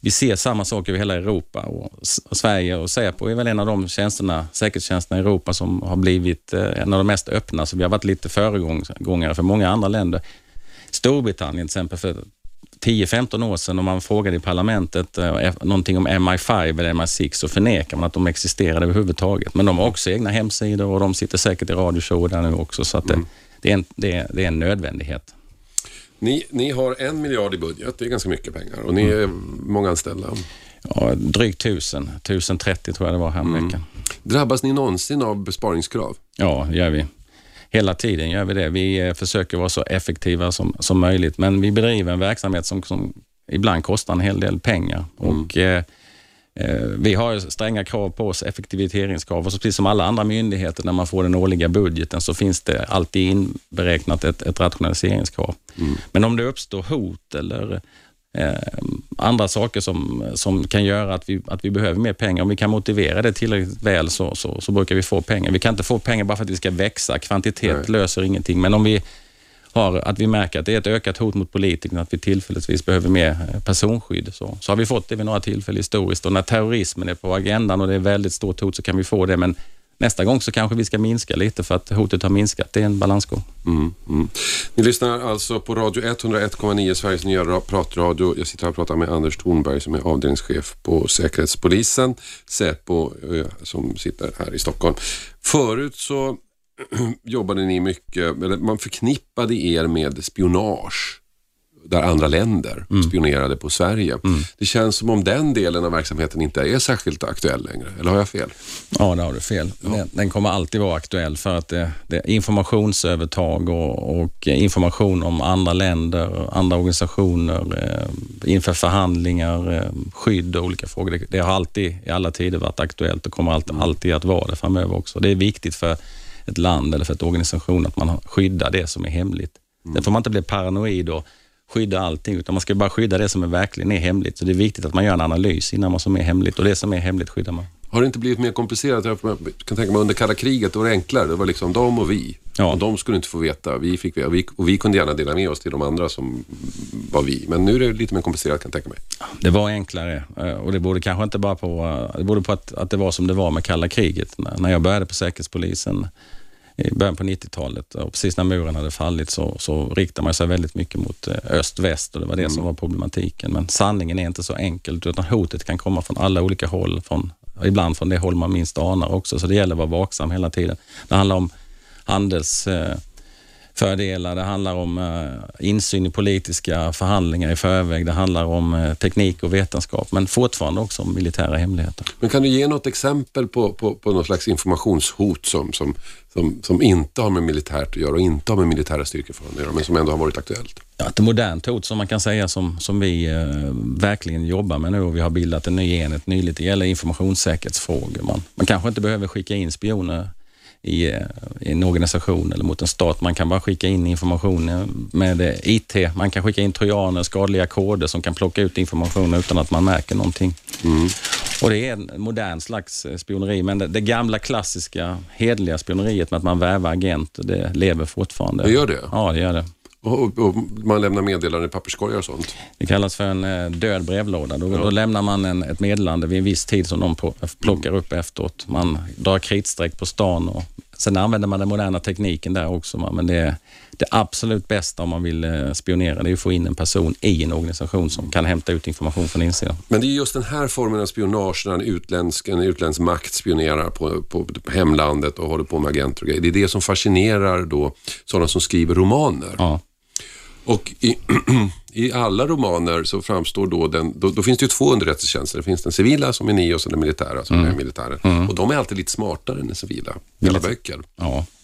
Vi ser samma sak över hela Europa och, och Sverige och Säpo är väl en av de tjänsterna, säkerhetstjänsterna i Europa som har blivit eh, en av de mest öppna, så vi har varit lite föregångare för många andra länder. Storbritannien till exempel, för 10-15 år sedan om man frågade i parlamentet eh, någonting om MI5 eller MI6 så förnekar man att de existerade överhuvudtaget. Men de har också egna hemsidor och de sitter säkert i radioshow där nu också. Så att det, mm. det, är en, det, är, det är en nödvändighet. Ni, ni har en miljard i budget, det är ganska mycket pengar och ni är många anställda. Ja, drygt tusen, 1030 tror jag det var häromveckan. Mm. Drabbas ni någonsin av besparingskrav? Ja, det gör vi. Hela tiden gör vi det. Vi eh, försöker vara så effektiva som, som möjligt, men vi bedriver en verksamhet som, som ibland kostar en hel del pengar. Mm. Och, eh, eh, vi har stränga krav på oss, effektiviseringskrav. Och så precis som alla andra myndigheter, när man får den årliga budgeten, så finns det alltid inberäknat ett, ett rationaliseringskrav. Mm. Men om det uppstår hot eller eh, andra saker som, som kan göra att vi, att vi behöver mer pengar. Om vi kan motivera det tillräckligt väl så, så, så brukar vi få pengar. Vi kan inte få pengar bara för att vi ska växa. Kvantitet Nej. löser ingenting, men om vi har, att vi märker att det är ett ökat hot mot politikerna, att vi tillfälligtvis behöver mer eh, personskydd, så, så har vi fått det vid några tillfällen historiskt. Och när terrorismen är på agendan och det är väldigt stort hot så kan vi få det, men nästa gång så kanske vi ska minska lite för att hotet har minskat. Det är en balansgång. Mm, mm. Ni lyssnar alltså på Radio 101,9, Sveriges nya pratradio. Jag sitter här och pratar med Anders Thornberg som är avdelningschef på Säkerhetspolisen, Säpo, eh, som sitter här i Stockholm. Förut så jobbade ni mycket, eller man förknippade er med spionage där andra länder spionerade på Sverige. Det känns som om den delen av verksamheten inte är särskilt aktuell längre, eller har jag fel? Ja, det har du fel. Den, den kommer alltid vara aktuell för att det, det informationsövertag och, och information om andra länder, andra organisationer, eh, inför förhandlingar, eh, skydd och olika frågor. Det, det har alltid i alla tider varit aktuellt och kommer alltid, alltid att vara det framöver också. Det är viktigt för ett land eller för ett organisation att man skyddar det som är hemligt. Sen får man inte bli paranoid och skydda allting, utan man ska bara skydda det som är verkligen är hemligt. Så det är viktigt att man gör en analys innan vad som är hemligt och det som är hemligt skyddar man. Har det inte blivit mer komplicerat? Jag kan tänka mig under kalla kriget, då var det enklare. Det var liksom de och vi. Ja. Och de skulle inte få veta. Vi fick, och, vi, och vi kunde gärna dela med oss till de andra som var vi. Men nu är det lite mer komplicerat kan jag tänka mig. Det var enklare eh, och det berodde kanske inte bara på, eh, det berodde på att, att det var som det var med kalla kriget. När när jag började på Säkerhetspolisen i början på 90-talet och precis när muren hade fallit så, så riktade man sig väldigt mycket mot eh, öst-väst och det var det som var problematiken. Men sanningen är inte så enkelt utan hotet kan komma från alla olika håll, från, ibland från det håll man minst anar också. Så det gäller att vara vaksam hela tiden. Det handlar om handels eh, fördelar, det handlar om eh, insyn i politiska förhandlingar i förväg, det handlar om teknik och vetenskap, men fortfarande också om militära hemligheter. Men kan du ge något exempel på, på, på något slags informationshot som, som, som, som inte har med militärt att göra och inte har med militära styrkor att göra, men som ändå har varit aktuellt? Ja, ett modernt hot som man kan säga som, som vi eh, verkligen jobbar med nu och vi har bildat en ny enhet nyligen. Det gäller informationssäkerhetsfrågor. Man, man kanske inte behöver skicka in spioner i, eh, i en organisation eller mot en stat. Man kan bara skicka in information eh, med IT. Man kan skicka in trojaner, skadliga koder som kan plocka ut information utan att man märker någonting. Och Det är en modern slags eh, spioneri, men det, det gamla klassiska hedliga spioneriet med att man värvar agenter, det lever fortfarande. Det gör det? Ja, det gör det. Och, och, man lämnar meddelanden i papperskorgar och sånt? Det kallas för en eh, död brevlåda. Då, då lämnar man en, ett meddelande vid en viss tid som de på, plockar upp efteråt. Man drar kritstreck på stan och sen använder man den moderna tekniken där också. Men det, det absolut bästa om man vill eh, spionera det är att få in en person i en organisation som kan hämta ut information från insidan. Men det är just den här formen av spionage när en utländsk, en utländsk makt spionerar på, på, på hemlandet och håller på med agenter och grejer. Det är det som fascinerar då sådana som skriver romaner. Ja. Och i, i alla romaner så framstår då den, då, då finns det ju två underrättelsetjänster. Det finns den civila som är ni och så den militära som är militären. Och de är alltid lite smartare än den civila i alla böcker. ja.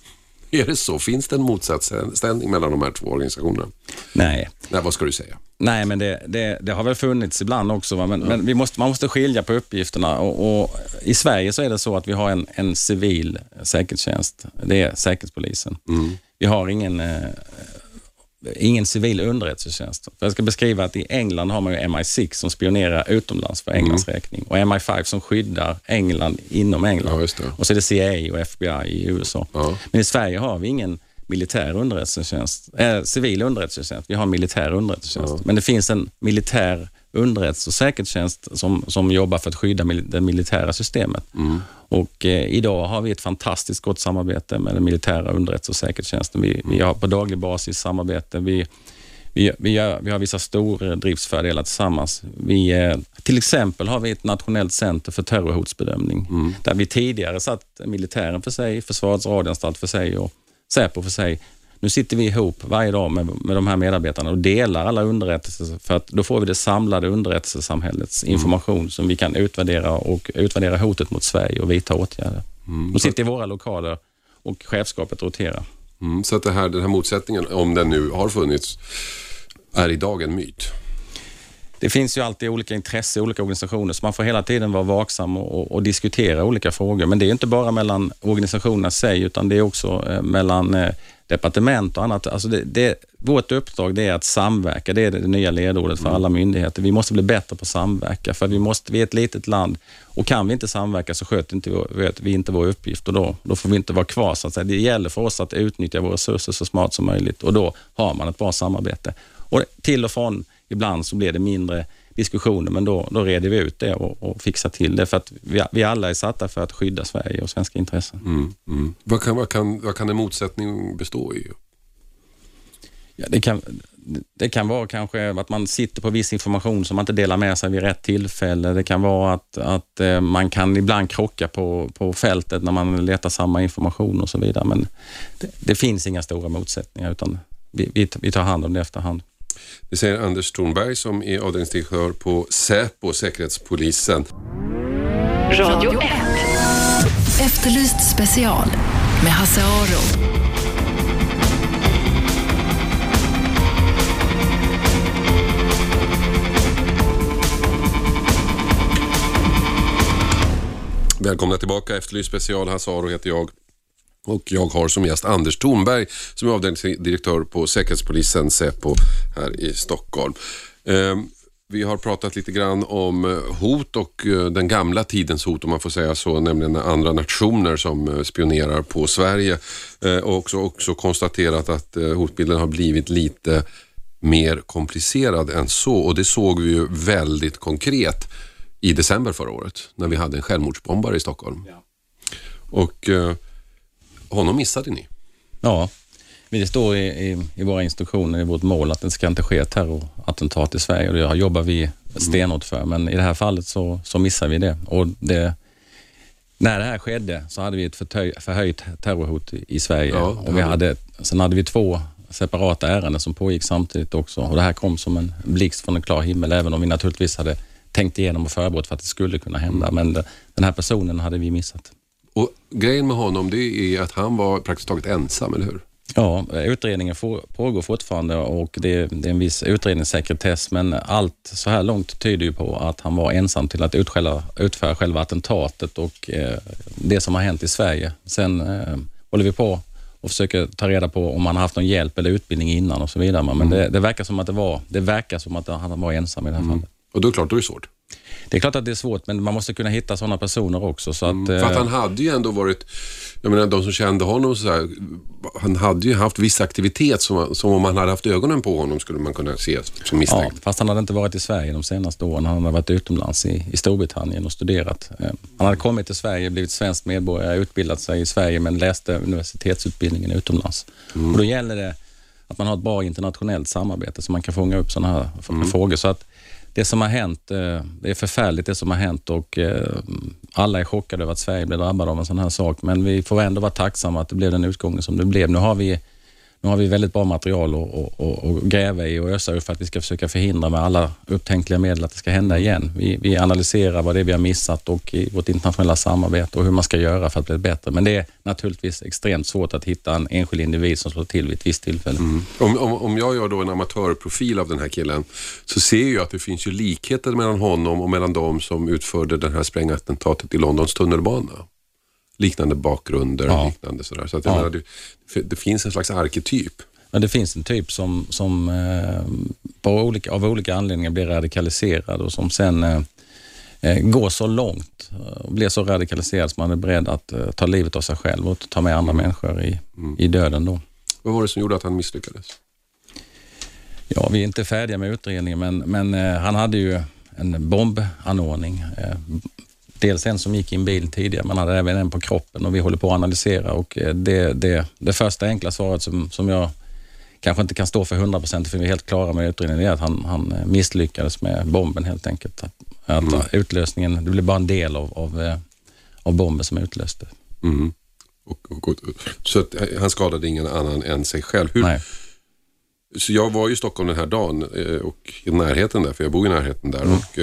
Är det så? Finns det en motsatsställning mellan de här två organisationerna? Nej. Nej, vad ska du säga? Nej, men det, det, det har väl funnits ibland också. Va? Men, men vi måste, man måste skilja på uppgifterna. Och, och I Sverige så är det så att vi har en, en civil säkerhetstjänst. Det är Säkerhetspolisen. Vi har ingen, eh, ingen civil underrättelsetjänst. Jag ska beskriva att i England har man ju MI6 som spionerar utomlands för Englands räkning och MI5 som skyddar England inom England. Ja. Och så är det CIA och FBI i USA. Ja. Men i Sverige har vi ingen militär underrättelsetjänst, äh, civil underrättelsetjänst. Vi har en militär underrättelsetjänst. Men det finns en militär underrättelse och säkerhetstjänst som, som jobbar för att skydda mil, det militära systemet. Och eh, idag har vi ett fantastiskt gott samarbete med den militära underrättelse och säkerhetstjänsten. Vi, vi har på daglig basis samarbete. Vi, vi, vi, gör, vi har vissa stordriftsfördelar tillsammans. Vi, eh, till exempel har vi ett nationellt center för terrorhotsbedömning där vi tidigare satt militären för sig, Försvarets radioanstalt för sig och Säpo för sig. Nu sitter vi ihop varje dag med, med de här medarbetarna och delar alla underrättelser för att då får vi det samlade underrättelsesamhällets information som vi kan utvärdera och utvärdera hotet mot Sverige och vidta åtgärder. De sitter i våra lokaler och chefskapet roterar. Mm, så att det här, den här motsättningen, om den nu har funnits, är idag en myt. Det finns ju alltid olika intressen, olika organisationer, så man får hela tiden vara vaksam och, och, diskutera olika frågor. Men det är inte bara mellan organisationerna sig, utan det är också eh, mellan eh, departement och annat. Alltså det, det, vårt uppdrag det är att samverka. Det är det nya ledordet för alla myndigheter. Vi måste bli bättre på att samverka, för vi, måste, vi är ett litet land och kan vi inte samverka så sköter inte vi, vi inte vår uppgift och då, då får vi inte vara kvar. Så att säga. Det gäller för oss att utnyttja våra resurser så smart som möjligt och då har man ett bra samarbete. Och till och från ibland så blir det mindre diskussioner, men då, då reder vi ut det och, och fixar till det. För att vi, vi alla är satta för att skydda Sverige och svenska intressen. Mm, mm. Vad, kan, vad, kan, vad kan en motsättning bestå i? Ja, det, kan, det kan vara kanske att man sitter på viss information som man inte delar med sig vid rätt tillfälle. Det kan vara att, att eh, man kan ibland krocka på, på fältet när man letar samma information och så vidare. Men det, det finns inga stora motsättningar utan vi, vi, vi tar hand om det efterhand. Det säger Anders Thornberg som är avdelningsdirektör på Säpo, Säkerhetspolisen. Radio 1. Efterlyst special med Hasse Aro. Välkomna tillbaka, Efterlyst special. Hasse Aro heter jag. Och jag har som gäst Anders Thornberg som är avdelningsdirektör på Säkerhetspolisen Säpo här i Stockholm. Ehm, vi har pratat lite grann om eh, hot och eh, den gamla tidens hot om man får säga så, nämligen andra nationer som eh, spionerar på Sverige. Och också, också konstaterat att hotbilden har blivit lite mer komplicerad än så och det såg vi ju väldigt konkret i december förra året när vi hade en självmordsbombare i Stockholm. Ja. Och honom missade ni. Ja, det står i, i, i, våra instruktioner, i vårt mål, att det ska inte ske terrorattentat i Sverige och det jobbar vi stenhårt för. Men i det här fallet så, så missar vi det. Och det. När det här skedde så hade vi ett förtöj, förhöjt terrorhot i, i Sverige. Ja, och vi hade, sen hade vi två separata ärenden som pågick samtidigt också. Och det här kom som en blixt från en klar himmel, även om vi naturligtvis hade tänkt igenom och förberett för att det skulle kunna hända. Men den här personen hade vi missat. Och Grejen med honom det är att han var praktiskt taget ensam, eller hur? Ja, utredningen pågår fortfarande och det, det är en viss utredningssekretess men allt så här långt tyder ju på att han var ensam till att utskälla, utföra själva attentatet och eh, det som har hänt i Sverige. Sen eh, håller vi på och försöker ta reda på om han har haft någon hjälp eller utbildning innan och så vidare. Men mm. det, det, verkar som att det var, det verkar som att han var ensam i det här mm. fallet. Och då är det klart, då är det svårt. Det är klart att det är svårt, men man måste kunna hitta sådana personer också. Så att, mm, för att han hade ju ändå varit, jag menar de som kände honom, så här, han hade ju haft viss aktivitet som, som om man hade haft ögonen på honom skulle man kunna se som misstänkt. Ja, fast han hade inte varit i Sverige de senaste åren. Han hade varit utomlands i, i Storbritannien och studerat. Eh, han hade kommit till Sverige, blivit svensk medborgare, utbildat sig i Sverige men läste universitetsutbildningen utomlands. Mm. Och då gäller det att man har ett bra internationellt samarbete så man kan fånga upp sådana här mm. frågor. Så att det som har hänt, eh, det är förfärligt det som har hänt och eh, alla är chockade över att Sverige blev drabbade av en sån här sak. Men vi får ändå vara tacksamma att det blev den utgången som det blev. Nu har vi nu har vi väldigt bra material att gräva i och ösa ur för att vi ska försöka förhindra med alla upptänkliga medel att det ska hända igen. Vi, vi analyserar vad det är vi har missat och i vårt internationella samarbete och hur man ska göra för att bli bättre. Men det är naturligtvis extremt svårt att hitta en enskild individ som slår till vid ett visst tillfälle. Mm. Om, om, om jag gör då en amatörprofil av den här killen så ser jag att det finns ju likheter mellan honom och mellan de som utförde det här sprängattentatet i Londons tunnelbana liknande bakgrunder. Ja. Liknande sådär. Så att ja. menar, det, det, finns en slags arketyp. Men det finns en typ som, som eh, olika, av olika anledningar blir radikaliserad och som sen eh, eh går så långt och blir så radikaliserad att man är beredd att eh, ta livet av sig själv och ta med andra mm. människor i, mm. i döden. Då. Vad var det som gjorde att han misslyckades? Ja, vi är inte färdiga med utredningen, men, men eh, han hade ju en bombanordning. Eh, dels en som gick i en bil tidigare, man hade även en på kroppen och vi håller på att analysera och eh, det, det, det första enkla svaret som, som jag kanske inte kan stå för 100 procent, för vi är helt klara med utredningen, är att han, han eh, misslyckades med bomben helt enkelt. Att, mm. utlösningen, det blev bara en del av, av, eh, av bomben som utlöste. Mm. Och, och, och, så att han skadade ingen annan än sig själv. Hur, Nej. Så jag var i Stockholm den här dagen och i närheten där, för jag bor i närheten där. Mm. Och,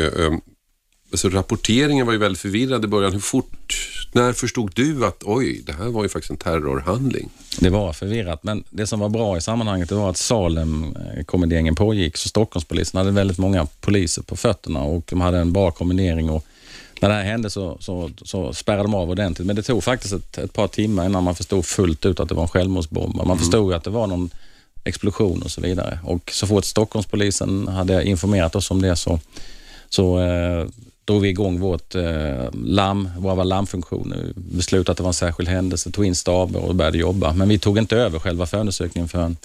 Alltså rapporteringen var ju väldigt förvirrad i början. Hur fort När förstod du att oj, det här var ju faktiskt en terrorhandling? Det var förvirrat, men det som var bra i sammanhanget det var att Salem-kommenderingen pågick, så Stockholmspolisen hade väldigt många poliser på fötterna och de hade en bra kommendering. Och när det här hände så, så, så spärrade de av ordentligt, men det tog faktiskt ett, ett par timmar innan man förstod fullt ut att det var en självmordsbomb. Man förstod att det var någon explosion och så vidare. Och så fort Stockholmspolisen hade informerat oss om det så, så eh, drog vi igång vårt eh, larm, våra larmfunktioner. Beslutade att det var en särskild händelse, tog in staber och började jobba. Men vi tog inte över själva förundersökningen förrän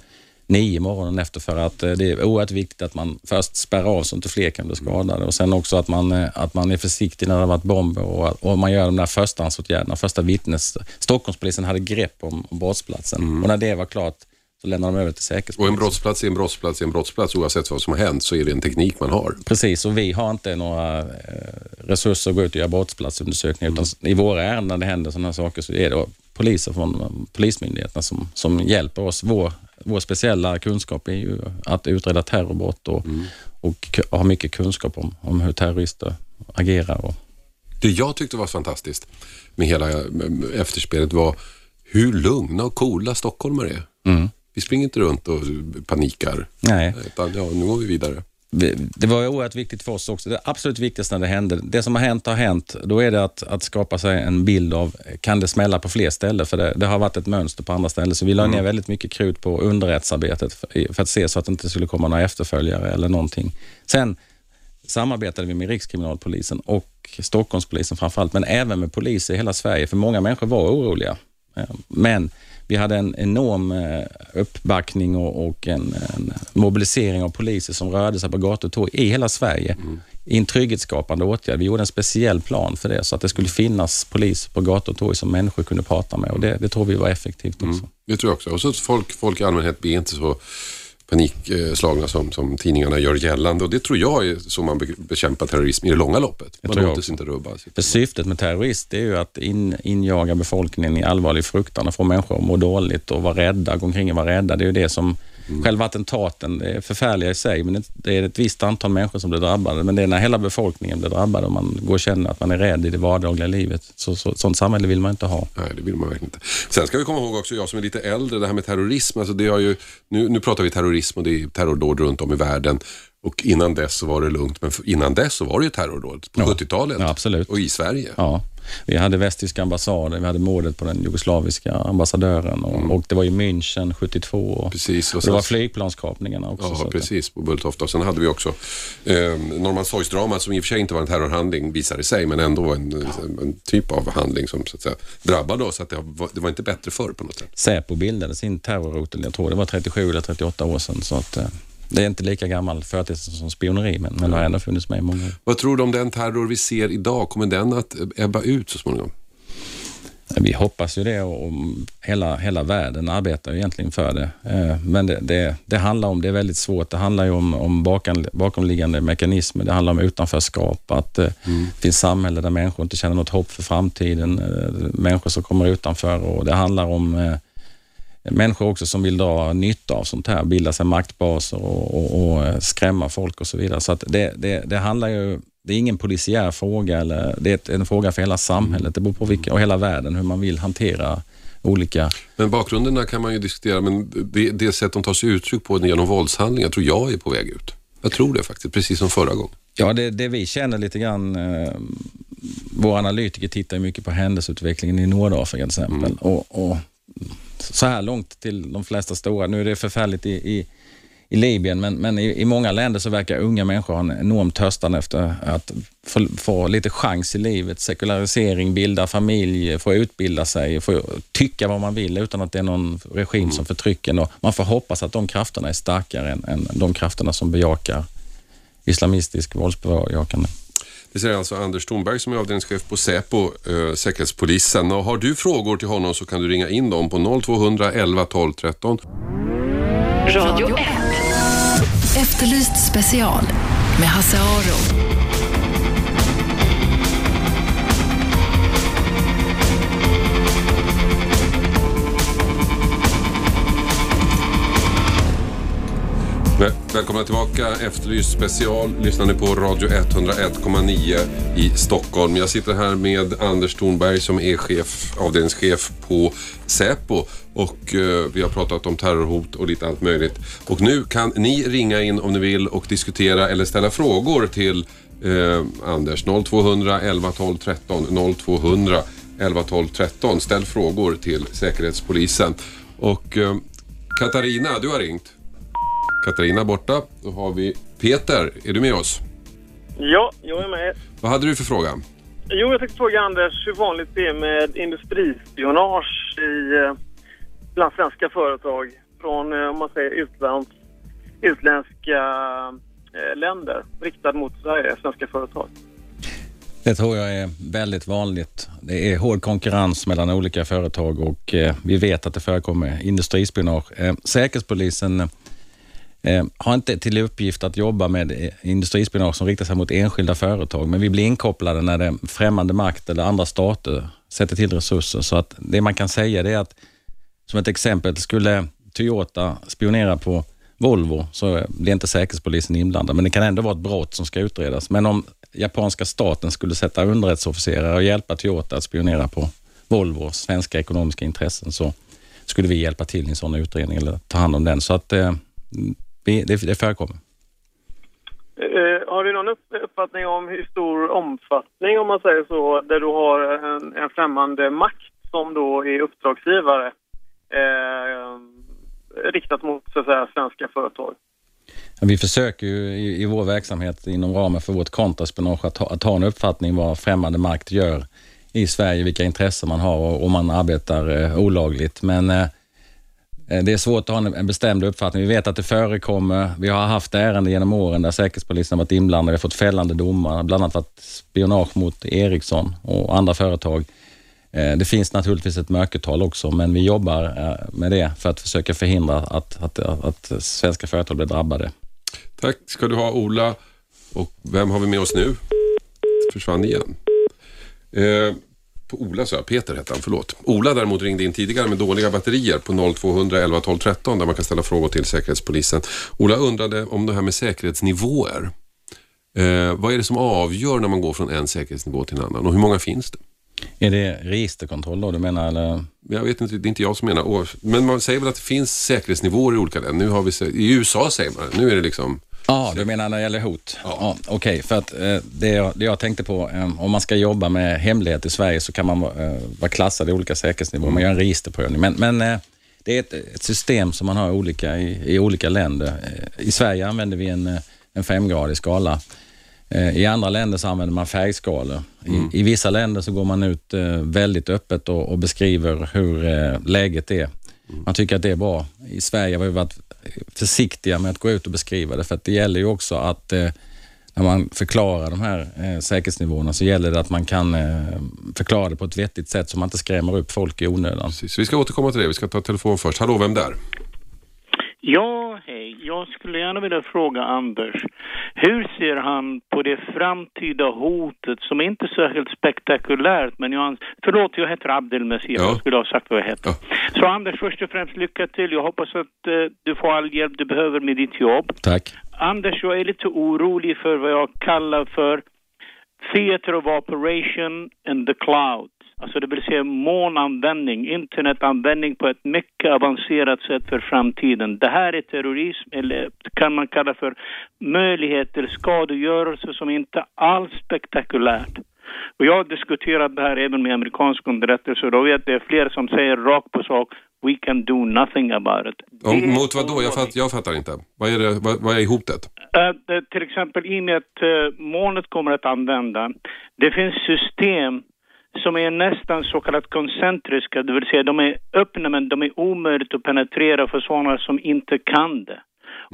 nio morgonen efter för att eh, det är oerhört viktigt att man först spärrar av så inte fler kan bli skadade och sen också att man, eh, att man är försiktig när det har varit bomber och, och man gör de där förstahandsåtgärderna, första vittnes... Stockholmspolisen hade grepp om, om brottsplatsen och när det var klart så lämnar de över till Och säkerhetspolisen. en brottsplats är en brottsplats är en brottsplats oavsett vad som har hänt så är det en teknik man har. Precis, och vi har inte några eh, resurser att gå ut och göra brottsplatsundersökningar, utan i våra ärenden när det händer sådana här saker så är det poliser från eh, polismyndigheterna som, som hjälper oss. Vår, vår speciella kunskap är ju att utreda terrorbrott och, och k- ha mycket kunskap om, om hur terrorister agerar. Och, Det jag tyckte var fantastiskt med hela eh, efterspelet var hur lugna och coola stockholmare är. Vi springer inte runt och panikar. nej, Utan, ja, nu går vi vidare. vi- det var oerhört viktigt för oss också. Det absolut viktigaste när det hände, det som har hänt har hänt. Då är det att, att skapa sig en bild av, kan det smälla på fler ställen? För det, det har varit ett mönster på andra ställen. Så vi la ner väldigt mycket krut på underrättsarbetet för, för att se så att det inte skulle komma några efterföljare eller någonting. Sen samarbetade vi med Rikskriminalpolisen och Stockholmspolisen framförallt, men även med poliser i hela Sverige, för många människor var oroliga. Eh, Men vi hade en enorm eh, uppbackning och, och en, en mobilisering av poliser som rörde sig på gator och torg i hela Sverige i en trygghetsskapande åtgärd. Vi gjorde en speciell plan för det, så att det skulle finnas poliser på gator och torg som människor kunde prata med och det, det tror vi var effektivt också. Det tror jag också. Och så att folk, folk i allmänhet blir inte så panikslagna som, som tidningarna gör gällande. Och det tror jag är så man be- bekämpar terrorism i det långa loppet. Man jag låter sig inte rubbas. För syftet med terrorist är ju att in, injaga befolkningen i allvarlig fruktan och få människor att må dåligt och vara rädda, gå omkring och vara rädda. Det är ju det som själva attentaten är förfärliga i sig, men det- det är ett visst antal människor som blir drabbade. Men det är när hela befolkningen blir drabbad och man går och känner att man är rädd i det vardagliga livet. Så, så, sånt samhälle vill man inte ha. Nej, det vill man verkligen inte. Sen ska vi komma ihåg också, jag som är lite äldre, det här med terrorism. Alltså det har ju, nu, nu pratar vi terrorism och det är terrordåd runt om i världen. Och innan dess så var det lugnt, men innan dess så var det ju terrordåd på Ja. 70-talet. Ja. Och i Sverige. Ja, vi hade västtyska ambassaden, vi hade mordet på den jugoslaviska ambassadören och, och det var ju München 72 och, Mm. Precis. och Och det var flygplanskapningarna också. så ja, precis, på Bulltofta. Sen hade vi också eh, Norrmalmstorgsdramat som i och för sig inte var en terrorhandling visade sig, men ändå var en, en typ av handling som så att säga, drabbade oss. Att det, var, det var inte bättre förr på något sätt. Säpo bildade sin terrorrotel, jag tror det var 37 eller 38 år sedan. Så att, eh, det är inte lika gammal företeelse som spioneri, men, men det har ändå funnits med i många år. Vad tror du om den terror vi ser idag? Kommer den att ebba ut så småningom? Vi hoppas ju det och hela, hela världen arbetar egentligen för det. Eh, Men det, det, det handlar om, det är väldigt svårt, det handlar ju om, om bakom, bakomliggande mekanismer, det handlar om utanförskap, att eh, det finns samhälle där människor inte känner något hopp för framtiden, eh, människor som kommer utanför och det handlar om människor också som vill dra nytta av sånt här, bilda sig maktbaser och, och, och eh, skrämma folk och så vidare. Så det, det, det handlar ju, det är ingen polisiär fråga, eller, det är en fråga för hela samhället det beror på vilka, och hela världen, hur man vill hantera olika... Men bakgrunderna kan man ju diskutera, men det, det sätt de tar sig uttryck på genom våldshandlingar tror jag är på väg ut. Jag tror det faktiskt, precis som förra gången. Ja, det, det vi känner lite grann, eh, våra analytiker tittar mycket på händelseutvecklingen i Nordafrika till exempel. Och, och så här långt till de flesta stora, nu är det förfärligt i, i, i Libyen, men, men i, i många länder så verkar unga människor ha en enorm törstan efter att få, få lite chans i livet, sekularisering, bilda familj, få utbilda sig, få tycka vad man vill utan att det är någon regim som förtrycker. en. Man får hoppas att de krafterna är starkare än, än de krafterna som bejakar islamistisk våldsbejakande. Det säger alltså Anders Thornberg som är avdelningschef på Säpo, eh, Säkerhetspolisen. Och har du frågor till honom så kan du ringa in dem på 0200 11 12 13. Radio 1. Efterlyst special med Hasse Aro. Välkomna tillbaka. Efterlyst special. Lyssnar ni på Radio 101,9 i Stockholm. Jag sitter här med Anders Thornberg som är chef, avdelningschef på Säpo. Och eh, vi har pratat om terrorhot och lite allt möjligt. Och nu kan ni ringa in om ni vill och diskutera eller ställa frågor till eh, Anders. 0200 11 12 13 0200 11 12 13. Ställ frågor till Säkerhetspolisen. Och eh, Katarina, du har ringt. Katarina borta. Då har vi Peter. Är du med oss? Ja, jag är med. Vad hade du för fråga? Jo, jag tänkte fråga Anders hur vanligt det är med industrispionage i, eh, bland svenska företag från, eh, om man säger, utlands, utländska eh, länder riktat mot Sverige, svenska företag. Det tror jag är väldigt vanligt. Det är hård konkurrens mellan olika företag och eh, vi vet att det förekommer industrispionage. Eh, Säkerhetspolisen eh, har inte till uppgift att jobba med eh, industrispionage som riktar sig mot enskilda företag, men vi blir inkopplade när det främmande makt eller andra stater sätter till resurser. Så att det man kan säga det är att, som ett exempel, skulle Toyota spionera på Volvo så blir inte Säkerhetspolisen inblandad, men det kan ändå vara ett brott som ska utredas. Men om japanska staten skulle sätta underrättelseofficerare och hjälpa Toyota att spionera på Volvo, svenska ekonomiska intressen, så skulle vi hjälpa till i en sån utredning eller ta hand om den. Så att eh, det, det förekommer. Eh, har du någon upp, uppfattning om hur stor omfattning, om man säger så, där du har en, en främmande makt som då är uppdragsgivare eh, riktat mot så att säga, svenska företag? Vi försöker ju i, i vår verksamhet inom ramen för vårt kontraspionage att, ha- att ha en uppfattning vad främmande makt gör i Sverige, vilka intressen man har och om man arbetar eh, olagligt. Men eh, Eh, det är svårt att ha en, bestämd uppfattning. Vi vet att det förekommer. Vi har haft ärenden genom åren där Säkerhetspolisen har varit inblandad. Vi har fått fällande domar, bland annat varit spionage mot Ericsson och andra företag. Eh, det finns naturligtvis ett mörkertal också, men vi jobbar eh, med det för att försöka förhindra att, att, att svenska företag blir drabbade. Tack ska du ha Ola. Och vem har vi med oss nu? Försvann igen. Eh, på Ola sa jag, Peter hette han, förlåt. Ola däremot ringde in tidigare med dåliga batterier på 0200 11 12 13 där man kan ställa frågor till Säkerhetspolisen. Ola undrade om det här med säkerhetsnivåer. Eh, vad är det som avgör när man går från en säkerhetsnivå till en annan och hur många finns det? Är det registerkontroll då du menar? Eller? Jag vet inte, det är inte jag som menar. Men man säger väl att det finns säkerhetsnivåer i olika länder. Nu har vi, I USA säger man det. Nu är det liksom... Ja, du menar när det gäller hot? Ja. Okej, för att eh, det, jag, det jag tänkte på, eh, om man ska jobba med hemlighet i Sverige så kan man eh, vara klassad i olika säkerhetsnivåer. Man gör en registerprövning. Men, men eh, det är ett, ett system som man har olika i, i olika länder. Eh, I Sverige använder vi en, eh, en femgradig skala. Eh, I andra länder så använder man färgskalor. I, I vissa länder så går man ut väldigt öppet och, och beskriver hur läget är. Man tycker att det är bra. I Sverige har vi varit försiktiga med att gå ut och beskriva det, för att det gäller ju också att eh, när man förklarar de här eh, säkerhetsnivåerna så gäller det att man kan eh, förklara det på ett vettigt sätt så man inte skrämmer upp folk i onödan. Precis. Vi ska återkomma till det. Vi ska ta telefon först. Hallå, vem där? Ja, hej. Jag skulle gärna vilja fråga Anders. Hur ser han på det framtida hotet som är inte är särskilt spektakulärt, men jag Förlåt, jag heter Abdelmesir. Ja. Jag skulle ha sagt vad jag heter. Ja. Så Anders, först och främst lycka till. Jag hoppas att eh, du får all hjälp du behöver med ditt jobb. Tack. Anders, jag är lite orolig för vad jag kallar för theater of operation in the cloud. Alltså det vill säga molnanvändning, internetanvändning på ett mycket avancerat sätt för framtiden. Det här är terrorism, eller kan man kalla för möjlighet till skadegörelse som inte alls spektakulärt. Och jag har diskuterat det här även med amerikanska underrättelser och vet det är fler som säger rakt på sak, we can do nothing about it. Är mot vad då? Jag, fatt, jag fattar inte. Vad är, det, vad, vad är hotet? Eh, det- till exempel i och med att uh, molnet kommer att använda, det finns system som är nästan så kallat koncentriska, det vill säga de är öppna men de är omöjligt att penetrera för sådana som inte kan det.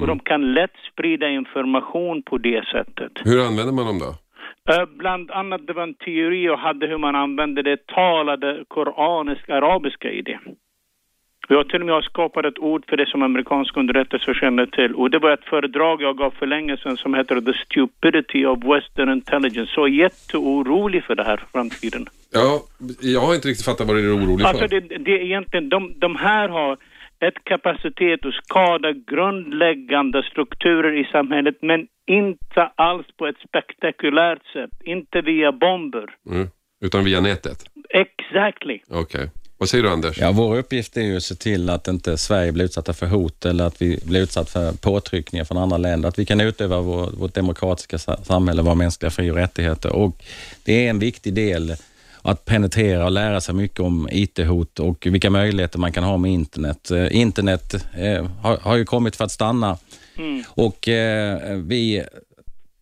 Och de kan lätt sprida information på det sättet. Hur använder man dem då? Eh, bland annat det var en teori jag hade hur man använde det talade koranisk arabiska i det. Jag har till och med skapat ett ord för det som amerikanska underrättelser känner till. Och det var ett föredrag jag gav för länge sedan som heter The Stupidity of Western Intelligence. Så jag är jätteorolig för det här för framtiden. Ja, jag har inte riktigt fattat vad du är orolig Alltså för. det, det är egentligen, de, de här har ett kapacitet att skada grundläggande strukturer i samhället, men inte alls på ett spektakulärt sätt, inte via bomber. Mm. Utan via nätet? Exactly. Okej. Vad säger du Anders? Ja, vår uppgift är ju att se till att inte Sverige blir utsatta för hot eller att vi blir utsatta för påtryckningar från andra länder. Att vi kan utöva vår, vårt demokratiska sa- samhälle, våra mänskliga fri och rättigheter. Och det är en viktig del att penetrera och lära sig mycket om IT-hot och vilka möjligheter man kan ha med internet. Eh, Internet eh, har, har ju kommit för att stanna och eh, vi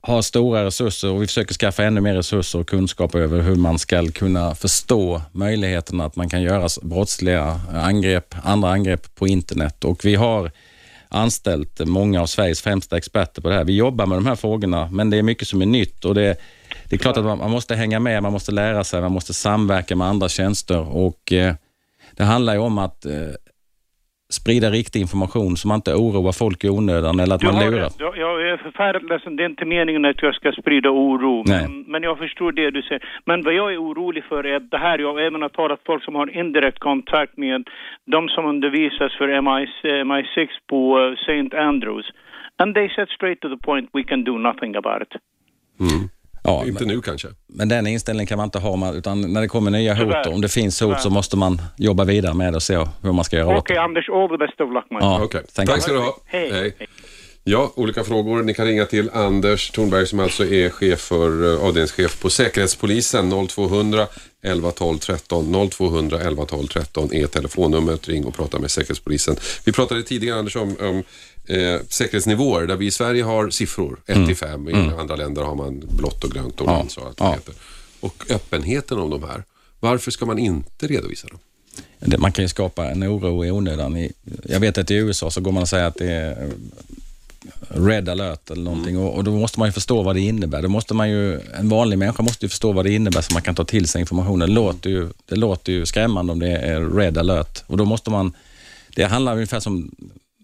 har stora resurser och vi försöker skaffa ännu mer resurser och kunskap över hur man ska kunna förstå möjligheten att man kan göra brottsliga eh, angrepp, andra angrepp på internet. Och vi har anställt många av Sveriges främsta experter på det här. Vi jobbar med de här frågorna, men det är mycket som är nytt och det, det är klart att man, man måste hänga med, man måste lära sig, man måste samverka med andra tjänster och eh, det handlar ju om att eh, sprida riktig information så man inte oroar folk i onödan eller att Du man lurar. Jag, jag är förfärligt ledsen. Det är inte meningen att jag ska sprida oro. Nej. Men, men jag förstår det du säger. Men vad jag är orolig för är att det här, jag har även har talat folk som har indirekt kontakt med de som undervisas för MI, MI6 på uh, St. Andrews. And they said straight to the point, we can do nothing about it. Ja, Inte nu kanske? Men den inställningen kan man inte ha, utan när det kommer nya hot, Tyvärr. om det finns hot så måste man jobba vidare med det och se hur man ska göra Okej det. Anders, all the best of luck man. Ja, thank tack you. ska du ha. Hej. Ja, olika frågor. Ni kan ringa till Anders Thornberg som alltså är chef för eh, avdelningschef på Säkerhetspolisen. 0200 11 12 13. 0200 11 12 13 är telefonnumret. Ring och prata med Säkerhetspolisen. Vi pratade tidigare Anders om, om eh, säkerhetsnivåer där vi i Sverige har siffror 1 till 5. I andra länder har man blått och grönt och Ja, och allt ja. heter. Och öppenheten om de här. Varför ska man inte redovisa dem? Man kan ju skapa en oro i onödan. Jag vet att i USA så går man och säger att det är eh, red alert eller någonting och, och då måste man ju förstå vad det innebär. Då måste man ju, en vanlig människa måste ju förstå vad det innebär så man kan ta till sig informationen. Det låter ju, det låter ju skrämmande om det är red alert och då måste man, det handlar ungefär som,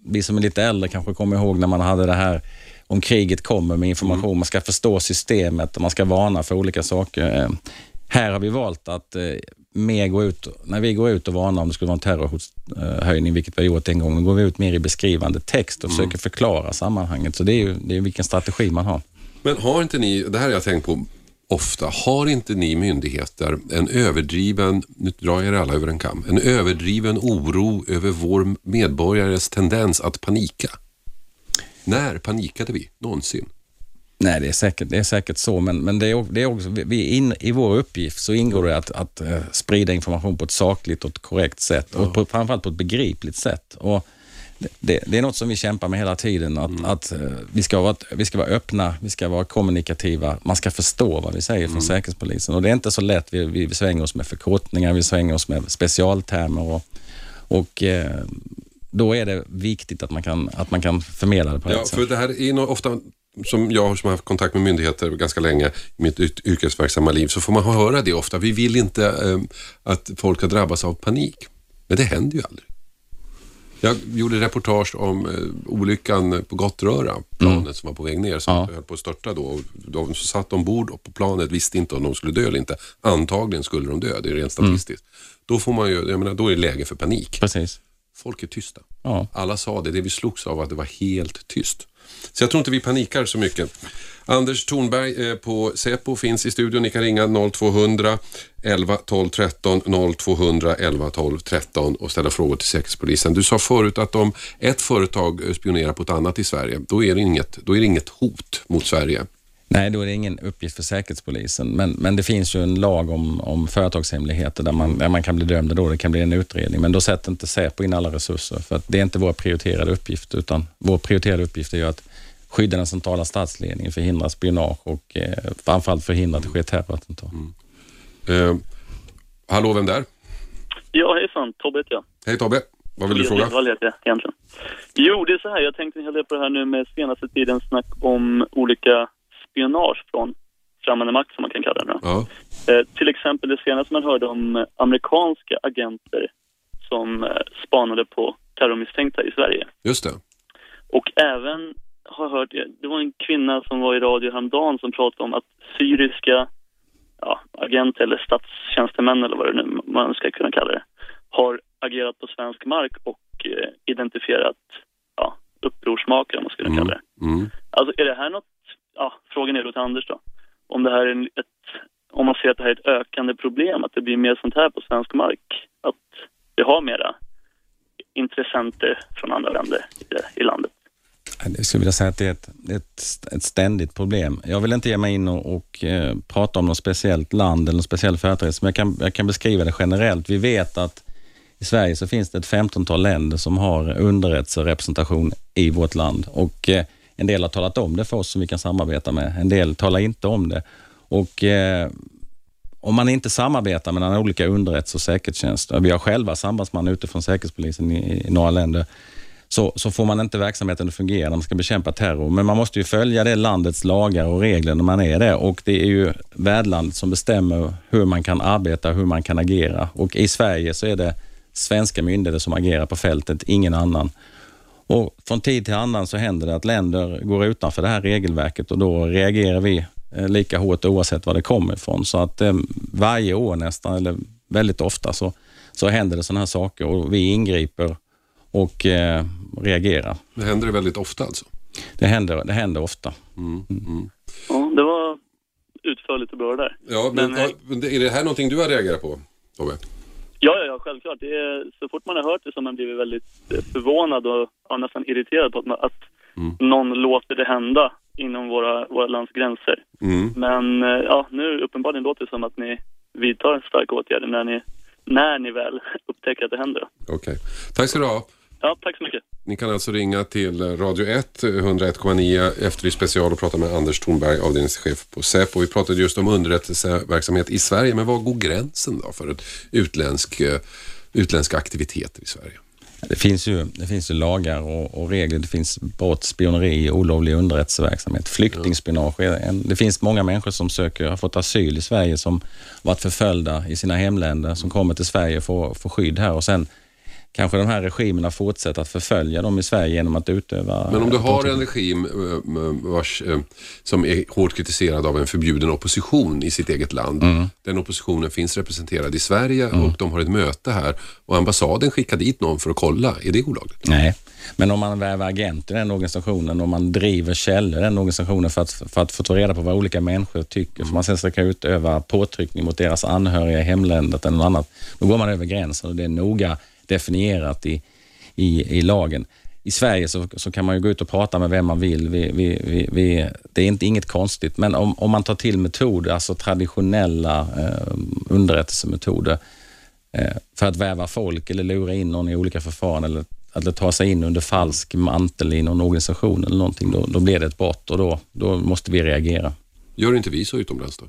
vi som är lite äldre kanske kommer ihåg när man hade det här om kriget kommer med information, man ska förstå systemet och man ska varna för olika saker. Eh, Här har vi valt att eh, mer gå ut, när vi går ut och varnar om det skulle vara en terrorhotshöjning, vilket vi har gjort en gång, då går vi ut mer i beskrivande text och försöker förklara sammanhanget. Så det är ju det är vilken strategi man har. Men har inte ni, det här har jag tänkt på ofta, har inte ni myndigheter en överdriven, nu drar jag er alla över en kam, en överdriven oro över vår medborgares tendens att panika? När panikade vi någonsin? Nej, det är säkert, det är säkert så, men, men det är, det är också, vi- in, i vår uppgift så ingår det att, att eh, sprida information på ett sakligt och ett korrekt sätt och på, framförallt på ett begripligt sätt. Och det- det, är något som vi kämpar med hela tiden, att, att eh, vi, ska vara, vi ska vara öppna, vi ska vara kommunikativa, man ska förstå vad vi säger från Säkerhetspolisen. Och det är inte så lätt, vi, vi svänger oss med förkortningar, vi svänger oss med specialtermer och, och eh, då är det viktigt att man kan, att man kan förmedla det på rätt Ja, sätt. för det här är nog ofta, som jag som har haft kontakt med myndigheter ganska länge i mitt yr- yrkesverksamma liv, så får man höra det ofta. Vi vill inte eh, att folk ska drabbas av panik. Men det händer ju aldrig. Jag gjorde reportage om eh, olyckan på Gottröra, planet som var på väg ner, som Ja. höll på att störta då. Och De som satt ombord på planet visste inte om de skulle dö eller inte. Antagligen skulle de dö, det är rent statistiskt. Då, får man ju, jag menar, då är det läge för panik. Precis. Folk är tysta. Ja. Alla sa det, det vi slogs av att det var helt tyst. Så jag tror inte vi panikar så mycket. Anders Thornberg eh, på Säpo finns i studion. Ni kan ringa 0200 11 12 13 0200 11 12 13 och ställa frågor till Säkerhetspolisen. Du sa förut att om ett företag eh, spionerar på ett annat i Sverige, då är det inget, då är det inget hot mot Sverige. Nej, då är det ingen uppgift för Säkerhetspolisen. Men, men det finns ju en lag om, om företagshemligheter där man, där man kan bli dömd då det kan bli en utredning. Men då sätter inte Säpo in alla resurser för att det är inte vår prioriterade uppgift utan vår prioriterade uppgift är ju att skydda den centrala statsledningen, förhindra spionage och eh, framförallt förhindra att det sker terrorattentat. Eh, hallå, vem där? Ja, hejsan. Tobbe heter jag. Hej Tobbe, vad vill du fråga? Edvall heter jag egentligen. Jo, det är så här. Jag tänkte en hel del på det här nu med senaste tidens snack om olika spionage från främmande makt, som man kan kalla det. Ja. Eh, till exempel det senaste man hörde om amerikanska agenter som eh, spanade på terrormisstänkta i Sverige. Just det. Och även har hört, det var en kvinna som var i radio häromdagen som pratade om att syriska ja, agenter eller statstjänstemän eller vad det nu man ska kunna kalla det, har agerat på svensk mark och eh, identifierat ja, upprorsmakare, om man skulle kalla det. Mm. Alltså är det här något, ja, frågan är då till Anders då, om det här är ett, om man ser att det här är ett ökande problem, att det blir mer sånt här på svensk mark, att vi har mera intressenter från andra länder i, i landet. Eh, jag skulle vilja säga att det är ett, ett, ett ständigt problem. Jag vill inte ge mig in och, och eh, prata om något speciellt land eller någon speciell företeelse, men jag kan, jag kan beskriva det generellt. Vi vet att i Sverige så finns det ett femtontal länder som har underrättelserepresentation i vårt land och eh, en del har talat om det för oss som vi kan samarbeta med. En del talar inte om det. Och eh, om man inte samarbetar mellan olika underrättelse och säkerhetstjänster, vi har själva sambandsman utifrån Säkerhetspolisen i, i några länder, så, så får man inte verksamheten att fungera när man ska bekämpa terror. Men man måste ju följa det landets lagar och regler när man är det och det är ju värdlandet som bestämmer hur man kan arbeta, hur man kan agera. Och i Sverige så är det svenska myndigheter som agerar på fältet, ingen annan. Och från tid till annan så händer det att länder går utanför det här regelverket och då reagerar vi eh, lika hårt oavsett var det kommer ifrån. Så att eh, varje år nästan, eller väldigt ofta, så, så händer det sådana här saker och vi ingriper och eh, reagerar. Det händer det väldigt ofta alltså? Det händer, det händer ofta. Mm. Mm. Ja, det var utförligt och bra där. Ja, men, Men, eh, är det här någonting du har reagerat på, Tobbe? Ja, ja, ja självklart. Det är, så fort man har hört det så har man blivit väldigt eh, förvånad och ja, nästan irriterad på att, man, att Mm. någon låter det hända inom våra, våra lands gränser. Mm. Men eh, ja, nu uppenbarligen låter det som att ni vidtar starka åtgärder när ni, när ni väl upptäcker att det händer. Okej. Tack ska du ha. Ja, tack så mycket. Ni kan alltså ringa till Radio 1, 101,9 Efterlyst special och prata med Anders Thornberg, avdelningschef på Säpo. Vi pratade just om underrättelseverksamhet i Sverige, men var går gränsen då för utländsk, eh, utländska aktiviteter i Sverige? Det finns ju, det finns ju lagar och, och regler. Det finns brott, spioneri, olovlig underrättelseverksamhet, flyktingspionage. det finns många människor som söker, har fått asyl i Sverige som varit förföljda i sina hemländer, som kommer till Sverige och får, får skydd här och sen kanske de här regimerna fortsätter att förfölja dem i Sverige genom att utöva... Men om du har en regim eh, vars, eh, som är hårt kritiserad av en förbjuden opposition i sitt eget land. Mm. Den oppositionen finns representerad i Sverige och de har ett möte här och ambassaden skickar dit någon för att kolla. Är det olagligt? Nej, men om man värvar agenter i den organisationen, om man driver källor i den organisationen för att, för att få ta reda på vad olika människor tycker, för man sen ska utöva påtryckning mot deras anhöriga i hemlandet eller något annat, då går man över gränsen och det är noga definierat i, i, i lagen. I Sverige så, så kan man ju gå ut och prata med vem man vill. Vi, vi, vi, det är inte, inget konstigt, men om, om man tar till metoder, alltså traditionella eh, underrättelsemetoder, eh, för att väva folk eller lura in någon i olika förfaranden eller, eller ta sig in under falsk mantel i någon organisation eller någonting, då, då blir det ett brott och då, då måste vi reagera. Gör inte vi så utomlands då?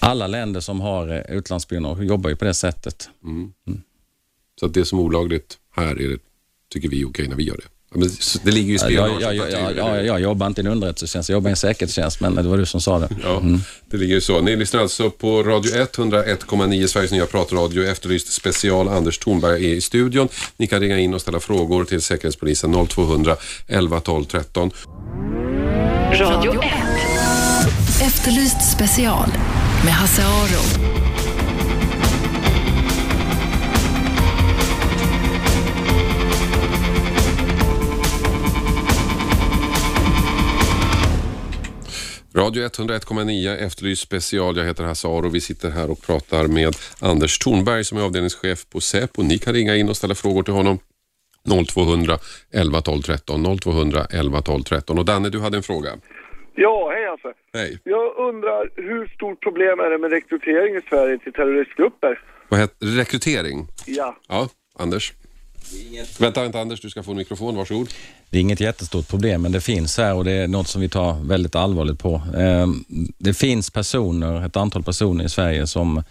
Alla länder som har eh, utlandsspionage jobbar ju på det sättet. Mm. Så att det som är olagligt här är det, tycker vi är okej när vi gör det. Ja, men det ligger ju i Jag, spionage. jag, jag, jag, jag, jag jobbar inte i en underrättelsetjänst, jag jobbar i en säkerhetstjänst, men det var du som sa det. Ja, det ligger ju så. Ni lyssnar alltså på Radio 1, 101,9 Sveriges nya pratradio. Efterlyst special. Anders Thornberg är i studion. Ni kan ringa in och ställa frågor till Säkerhetspolisen 0200 11 12 13. Radio 1. Efterlyst special med Hasse Aro. Radio 101,9 Efterlyst special. Jag heter Hasse Aro. Vi sitter här och pratar med Anders Thornberg som är avdelningschef på Säpo. Ni kan ringa in och ställa frågor till honom. 0200 11 12 13. 0200 11 12 13. Och Danne, du hade en fråga. Ja, hej Hasse. Hej. Jag undrar hur stort problem är det med rekrytering i Sverige till terroristgrupper? Vad heter rekrytering? Ja. Ja, Anders. Vänta, vänta Anders, du ska få en mikrofon. Varsågod. Det är inget jättestort problem, men det finns här och det är något som vi tar väldigt allvarligt på. Eh, Det finns personer, ett antal personer i Sverige som,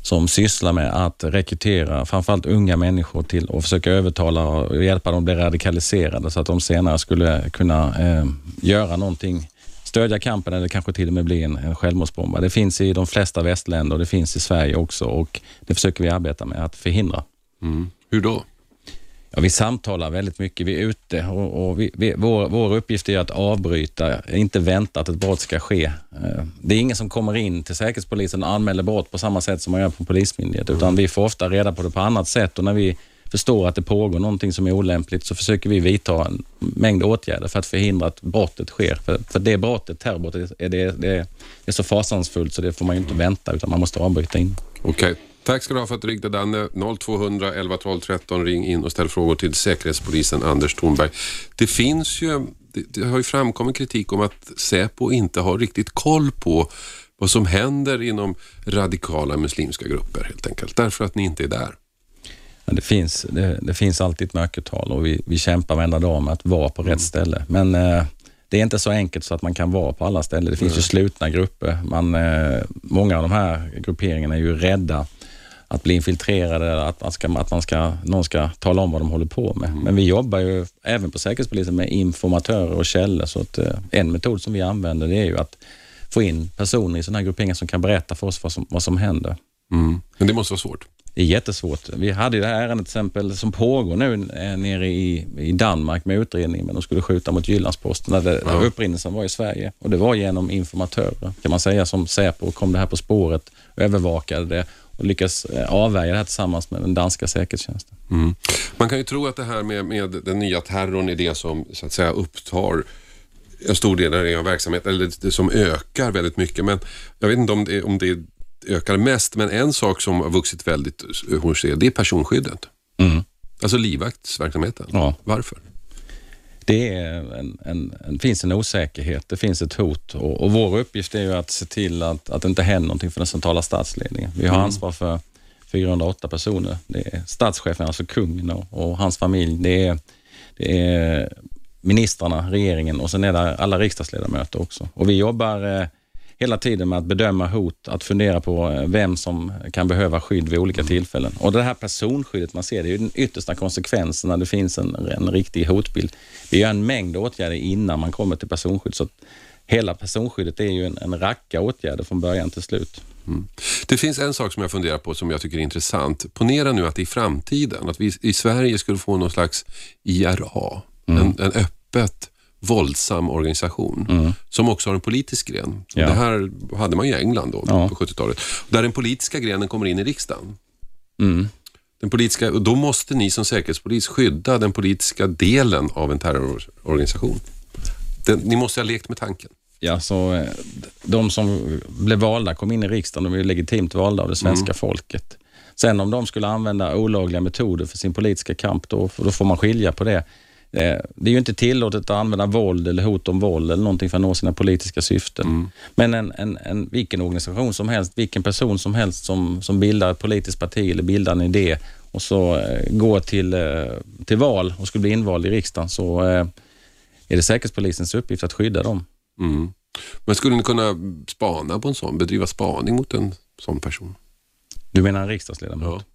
som sysslar med att rekrytera framförallt unga människor till och försöka övertala och hjälpa dem att bli radikaliserade så att de senare skulle kunna eh, göra någonting stödja kampen eller kanske till och med bli en, en självmordsbombare. Det finns i de flesta västländer och det finns i Sverige också och det försöker vi arbeta med att förhindra. Mm. Hur då? Ja, vi samtalar väldigt mycket, vi är ute och, och vi, vi, vår, vår uppgift är att avbryta, inte vänta att ett brott ska ske. Eh, det är ingen som kommer in till Säkerhetspolisen och anmäler brott på samma sätt som man gör på Polismyndigheten, utan vi får ofta reda på det på annat sätt och när vi förstår att det pågår någonting som är olämpligt så försöker vi vidta en mängd åtgärder för att förhindra att brottet sker. För, för det brottet, terrorbrottet, är, det, det är så fasansfullt så det får man ju inte vänta utan man måste avbryta in. Okej. Tack ska du ha för att du ringde Danne. 0200 11 12 13. Ring in och ställ frågor till Säkerhetspolisen Anders Thornberg. Det finns ju, det, det har ju framkommit kritik om att Säpo inte har riktigt koll på vad som händer inom radikala muslimska grupper helt enkelt. Därför att ni inte är där. Ja, det, finns, det, det finns alltid ett mörkertal och vi, vi kämpar varenda dag med att vara på rätt ställe. Men eh, det är inte så enkelt så att man kan vara på alla ställen. Det finns ju slutna grupper. Man, eh, många av de här grupperingarna är ju rädda att bli infiltrerade, att, man ska, att man ska, någon ska tala om vad de håller på med. Men vi jobbar ju även på Säkerhetspolisen med informatörer och källor. Så att, eh, en metod som vi använder det är ju att få in personer i sådana här grupperingar som kan berätta för oss vad som, vad som händer. Mm. Men det måste vara svårt. Det är jättesvårt. Vi hade ju det här ärendet till exempel som pågår nu eh, nere i, i Danmark med utredning, men de skulle skjuta mot Jyllandsposten. Där, det, Ja. där upprinnelsen var i Sverige och det var genom informatörer, kan man säga, som Säpo kom det här på spåret, övervakade det och lyckas eh, avvärja det här tillsammans med den danska säkerhetstjänsten. Mm. Man kan ju tro att det här med, med den nya terrorn är det som så att säga upptar en stor del av er verksamhet, eller det som ökar väldigt mycket. Men jag vet inte om det, om det ökar mest, men en sak som har vuxit väldigt hos er, det är personskyddet. Mm. Alltså livvaktsverksamheten. Ja. Varför? Det en, en, en, finns en osäkerhet, det finns ett hot och, och vår uppgift är ju att se till att, att det inte händer någonting för den centrala statsledningen. Vi har Mm. ansvar för 408 personer. Det är statschefen, alltså kungen och, och hans familj. Det är, det är ministrarna, regeringen och sen är det alla riksdagsledamöter också. Och vi jobbar eh, hela tiden med att bedöma hot, att fundera på eh, vem som kan behöva skydd vid olika tillfällen. Och det här personskyddet man ser, det är ju den yttersta konsekvensen när det finns en, en riktig hotbild. Vi gör en mängd åtgärder innan man kommer till personskydd. Så hela personskyddet är ju en, en racka åtgärder från början till slut. Det finns en sak som jag funderar på som jag tycker är intressant. Ponera nu att i framtiden, att vi i Sverige skulle få någon slags IRA, en, en öppet våldsam organisation som också har en politisk gren. Ja. Det här hade man ju i England då, Ja. på 70-talet. Där den politiska grenen kommer in i riksdagen. Mm. Den politiska, då måste ni som säkerhetspolis skydda den politiska delen av en terrororganisation. Den, ni måste ha lekt med tanken. Ja, så eh, de som blev valda kom in i riksdagen, de är ju legitimt valda av det svenska folket. Sen om de skulle använda olagliga metoder för sin politiska kamp, då, då får man skilja på det. Eh, Det är ju inte tillåtet att använda våld eller hot om våld eller någonting för att nå sina politiska syften. Men en, en, en, vilken organisation som helst, vilken person som helst som, som bildar ett politiskt parti eller bildar en idé och så eh, går till, eh, till val och skulle bli invald i riksdagen så eh, är det Säkerhetspolisens uppgift att skydda dem. Mm. Men skulle ni kunna spana på en sån, bedriva spaning mot en sån person? Du menar en riksdagsledamot? Ja.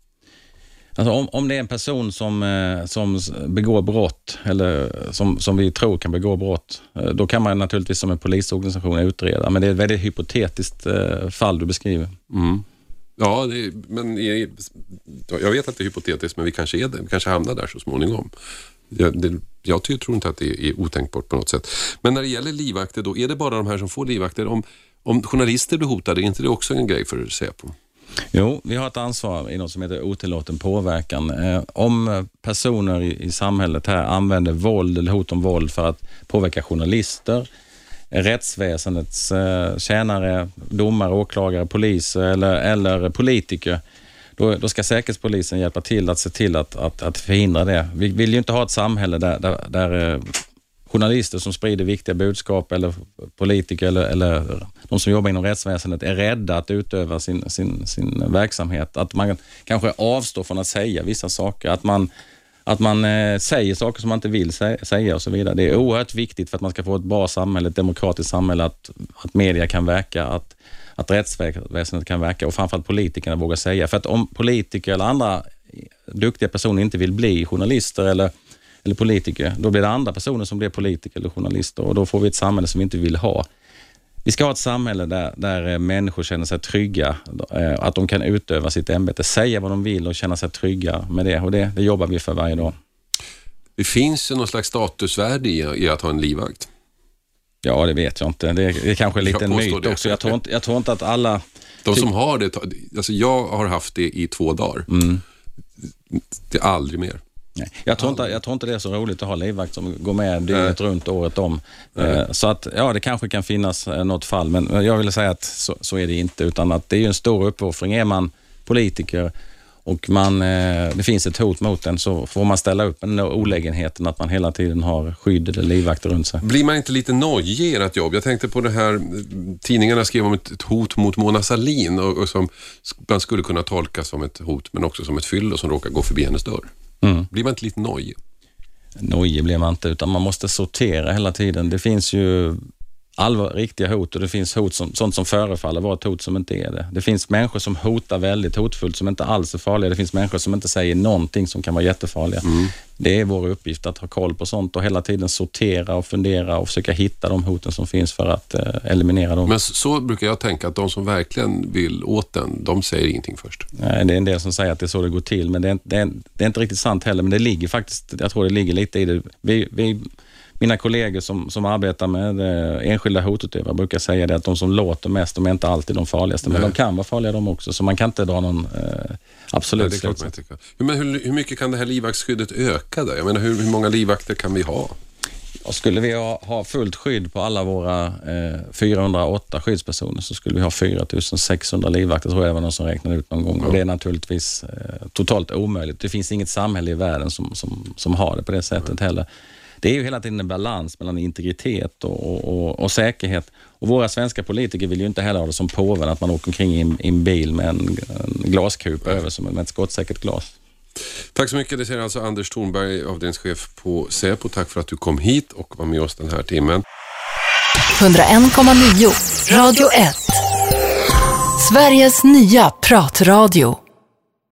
Alltså om, om det är en person som, eh, som begår brott, eller som, som vi tror kan begå brott, eh, då kan man naturligtvis som en polisorganisation utreda, men det är ett väldigt hypotetiskt eh, fall du beskriver. Mm. Ja, det, men jag vet att det är hypotetiskt, men vi kanske är det. Vi kanske hamnar där så småningom. Jag, det, jag tror inte att det är otänkbart på något sätt. Men när det gäller livvakter, då är det bara de här som får livvakter. Om, om journalister blir hotade, är inte det också en grej för Säpo? Jo, vi har ett ansvar i något som heter otillåten påverkan. Eh, om personer i, samhället här använder våld eller hot om våld för att påverka journalister, rättsväsendets eh, tjänare, domare, åklagare, poliser eller, eller politiker, då, då ska Säkerhetspolisen hjälpa till att se till att, att, att förhindra det. Vi vill ju inte ha ett samhälle där, där, där eh, journalister som sprider viktiga budskap eller politiker eller, eller de som jobbar inom rättsväsendet är rädda att utöva sin, sin, sin verksamhet. Att man kanske avstår från att säga vissa saker. Att man, att man eh, säger saker som man inte vill säga och så vidare. Det är oerhört viktigt för att man ska få ett bra samhälle, ett demokratiskt samhälle, att, att media kan verka, att, att rättsväsendet kan verka och framförallt politikerna vågar säga. För att om politiker eller andra duktiga personer inte vill bli journalister eller eller politiker, då blir det andra personer som blir politiker eller journalister och då får vi ett samhälle som vi inte vill ha. Vi ska ha ett samhälle där, där eh, människor känner sig trygga, eh, att de kan utöva sitt ämbete, säga vad de vill och känna sig trygga med det och det, det jobbar vi för varje dag. Det finns ju någon slags statusvärde i, i att ha en livvakt. Ja, det vet jag inte. Det är, det är kanske lite en myt det. också. Jag tror, inte, jag tror inte att alla... De som har det, alltså jag har haft det i två dagar. Mm. det är aldrig mer. Nej, jag, tror inte, jag tror inte det är så roligt att ha livvakt som går med dygnet runt året om. Eh, Så att, ja, det kanske kan finnas eh, något fall, men jag vill säga att så, så är det inte, utan att det är en stor uppoffring. Är man politiker och man, eh, det finns ett hot mot en så får man ställa upp den olägenheten att man hela tiden har skydd eller livvakter runt sig. Blir man inte lite nojig i ert jobb? Jag tänkte på det här, tidningarna skrev om ett, ett hot mot Mona Sahlin och, och som man skulle kunna tolka som ett hot men också som ett fyllo som råkar gå förbi hennes dörr. Mm. Blir man inte lite nojig? Nojig blir man inte, utan man måste sortera hela tiden. Det finns ju allvar, riktiga hot och det finns hot som, sånt som förefaller vara ett hot som inte är det. Det finns människor som hotar väldigt hotfullt som inte alls är farliga. Det finns människor som inte säger någonting som kan vara jättefarliga. Det är vår uppgift att ha koll på sånt och hela tiden sortera och fundera och försöka hitta de hoten som finns för att eh, eliminera dem. Men så, så brukar jag tänka att de som verkligen vill åt den, de säger ingenting först. Nej, det är en del som säger att det är så det går till, men det är, det är, det är inte riktigt sant heller. Men det ligger faktiskt, jag tror det ligger lite i det. Vi, vi, mina kollegor som, som arbetar med eh, enskilda hotutövare brukar säga det att de som låter mest, de är inte alltid de farligaste, men Nej. de kan vara farliga de också, så man kan inte dra någon eh, absolut Nej, slutsats. Men hur, hur mycket kan det här livvaktsskyddet öka då? Jag menar, hur, hur många livvakter kan vi ha? Och skulle vi ha, ha fullt skydd på alla våra eh, 408 skyddspersoner så skulle vi ha 4600 livvakter, tror jag det var någon som räknade ut någon gång. Och det är naturligtvis eh, totalt omöjligt. Det finns inget samhälle i världen som, som, som har det på det sättet heller. Det är ju hela tiden en balans mellan integritet och, och, och, säkerhet. Och våra svenska politiker vill ju inte heller ha det som påven, att man åker omkring i en, i en bil med en, en glaskupa över som med ett skottsäkert glas. Tack så mycket. Det säger alltså Anders Thornberg, avdelningschef på Säpo. Tack för att du kom hit och var med oss den här timmen. 101,9 Radio 1. Sveriges nya pratradio.